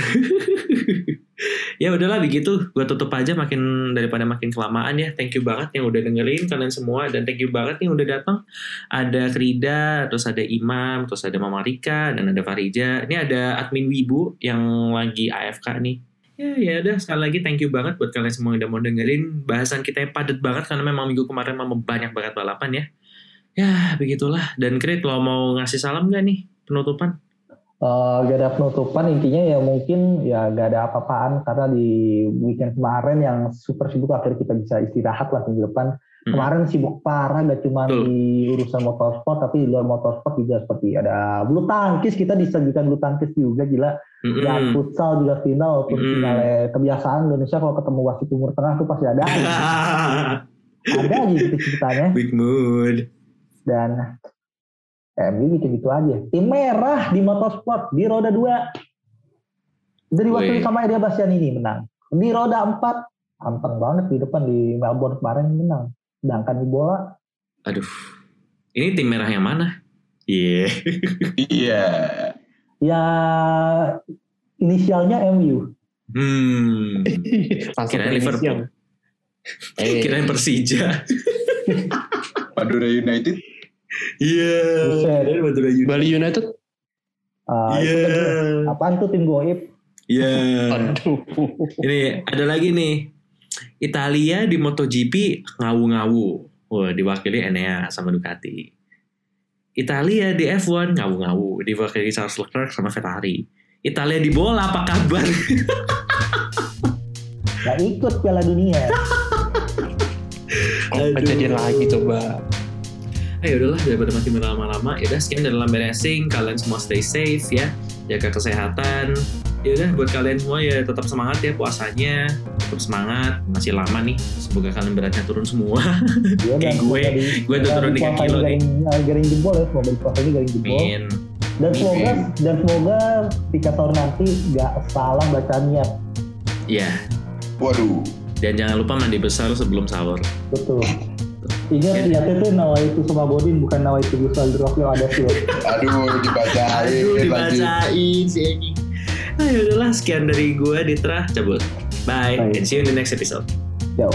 ya udahlah begitu. Gue tutup aja makin daripada makin kelamaan ya. Thank you banget yang udah dengerin kalian semua dan thank you banget yang udah datang. Ada Frida, terus ada Imam, terus ada Mama Rika dan ada Farija. Ini ada admin Wibu yang lagi AFK nih. Ya ya udah sekali lagi thank you banget buat kalian semua yang udah mau dengerin bahasan kita yang padat banget karena memang minggu kemarin memang banyak banget balapan ya. Ya begitulah. Dan Krit lo mau ngasih salam gak nih penutupan? Eh, gak ada penutupan intinya ya mungkin ya gak ada apa-apaan karena di weekend kemarin yang super sibuk akhirnya kita bisa istirahat lah minggu depan. Hmm. Kemarin sibuk parah gak cuma Betul. di urusan motorsport tapi di luar motorsport juga seperti ada bulu tangkis kita disajikan bulu tangkis juga gila Mm-mm. dan futsal juga final walaupun Hmm. finalnya kebiasaan Indonesia kalau ketemu wasit timur tengah tuh pasti ada ada aja gitu ceritanya Big mood. dan MU gitu-gitu aja. Tim merah di motorsport di roda 2. Dari waktu sama Edia Bastian ini menang. Di roda 4 anteng banget di depan di Melbourne kemarin menang. Sedangkan di bola Aduh, ini tim merah yang mana? Iya. Iya. ya inisialnya MU. Hmm. Ke Liverpool. Eh, Kirain Persija. Madura United. Iya. United. Bali United. Uh, Iya. itu kan- Apaan tuh tim goib? Iya. Aduh. Ini ada lagi nih. Italia di MotoGP ngawu-ngawu. Wah, diwakili Enea sama Ducati. Italia di F1 ngawu-ngawu, diwakili Charles Leclerc sama Ferrari. Italia di bola apa kabar? Gak ikut Piala Dunia. Kok kejadian lagi coba. Ayo udahlah daripada makin berlama-lama ya udah sekian dari Lambe Racing. Kalian semua stay safe ya. Jaga kesehatan. Ya udah buat kalian semua ya tetap semangat ya puasanya. Tetap semangat. Masih lama nih. Semoga kalian beratnya turun semua. Dia Kayak gue, gue tuh turun tiga kilo nih. garing, garing jempol ya, semoga di puasanya garing jempol. Amin. Dan semoga dan semoga ketika sahur nanti gak salah baca niat. ya Waduh. dan jangan lupa mandi besar sebelum sahur. Betul. Ingat Ya. niatnya tuh nawa itu sama Bodin bukan nawa itu Gusal Drop yang ada sih. Aduh, dibacain. aduh lanjut. dibacain si Egi ayo udahlah sekian dari gue Ditra cabut bye Bye. and see you in the next episode Jauh.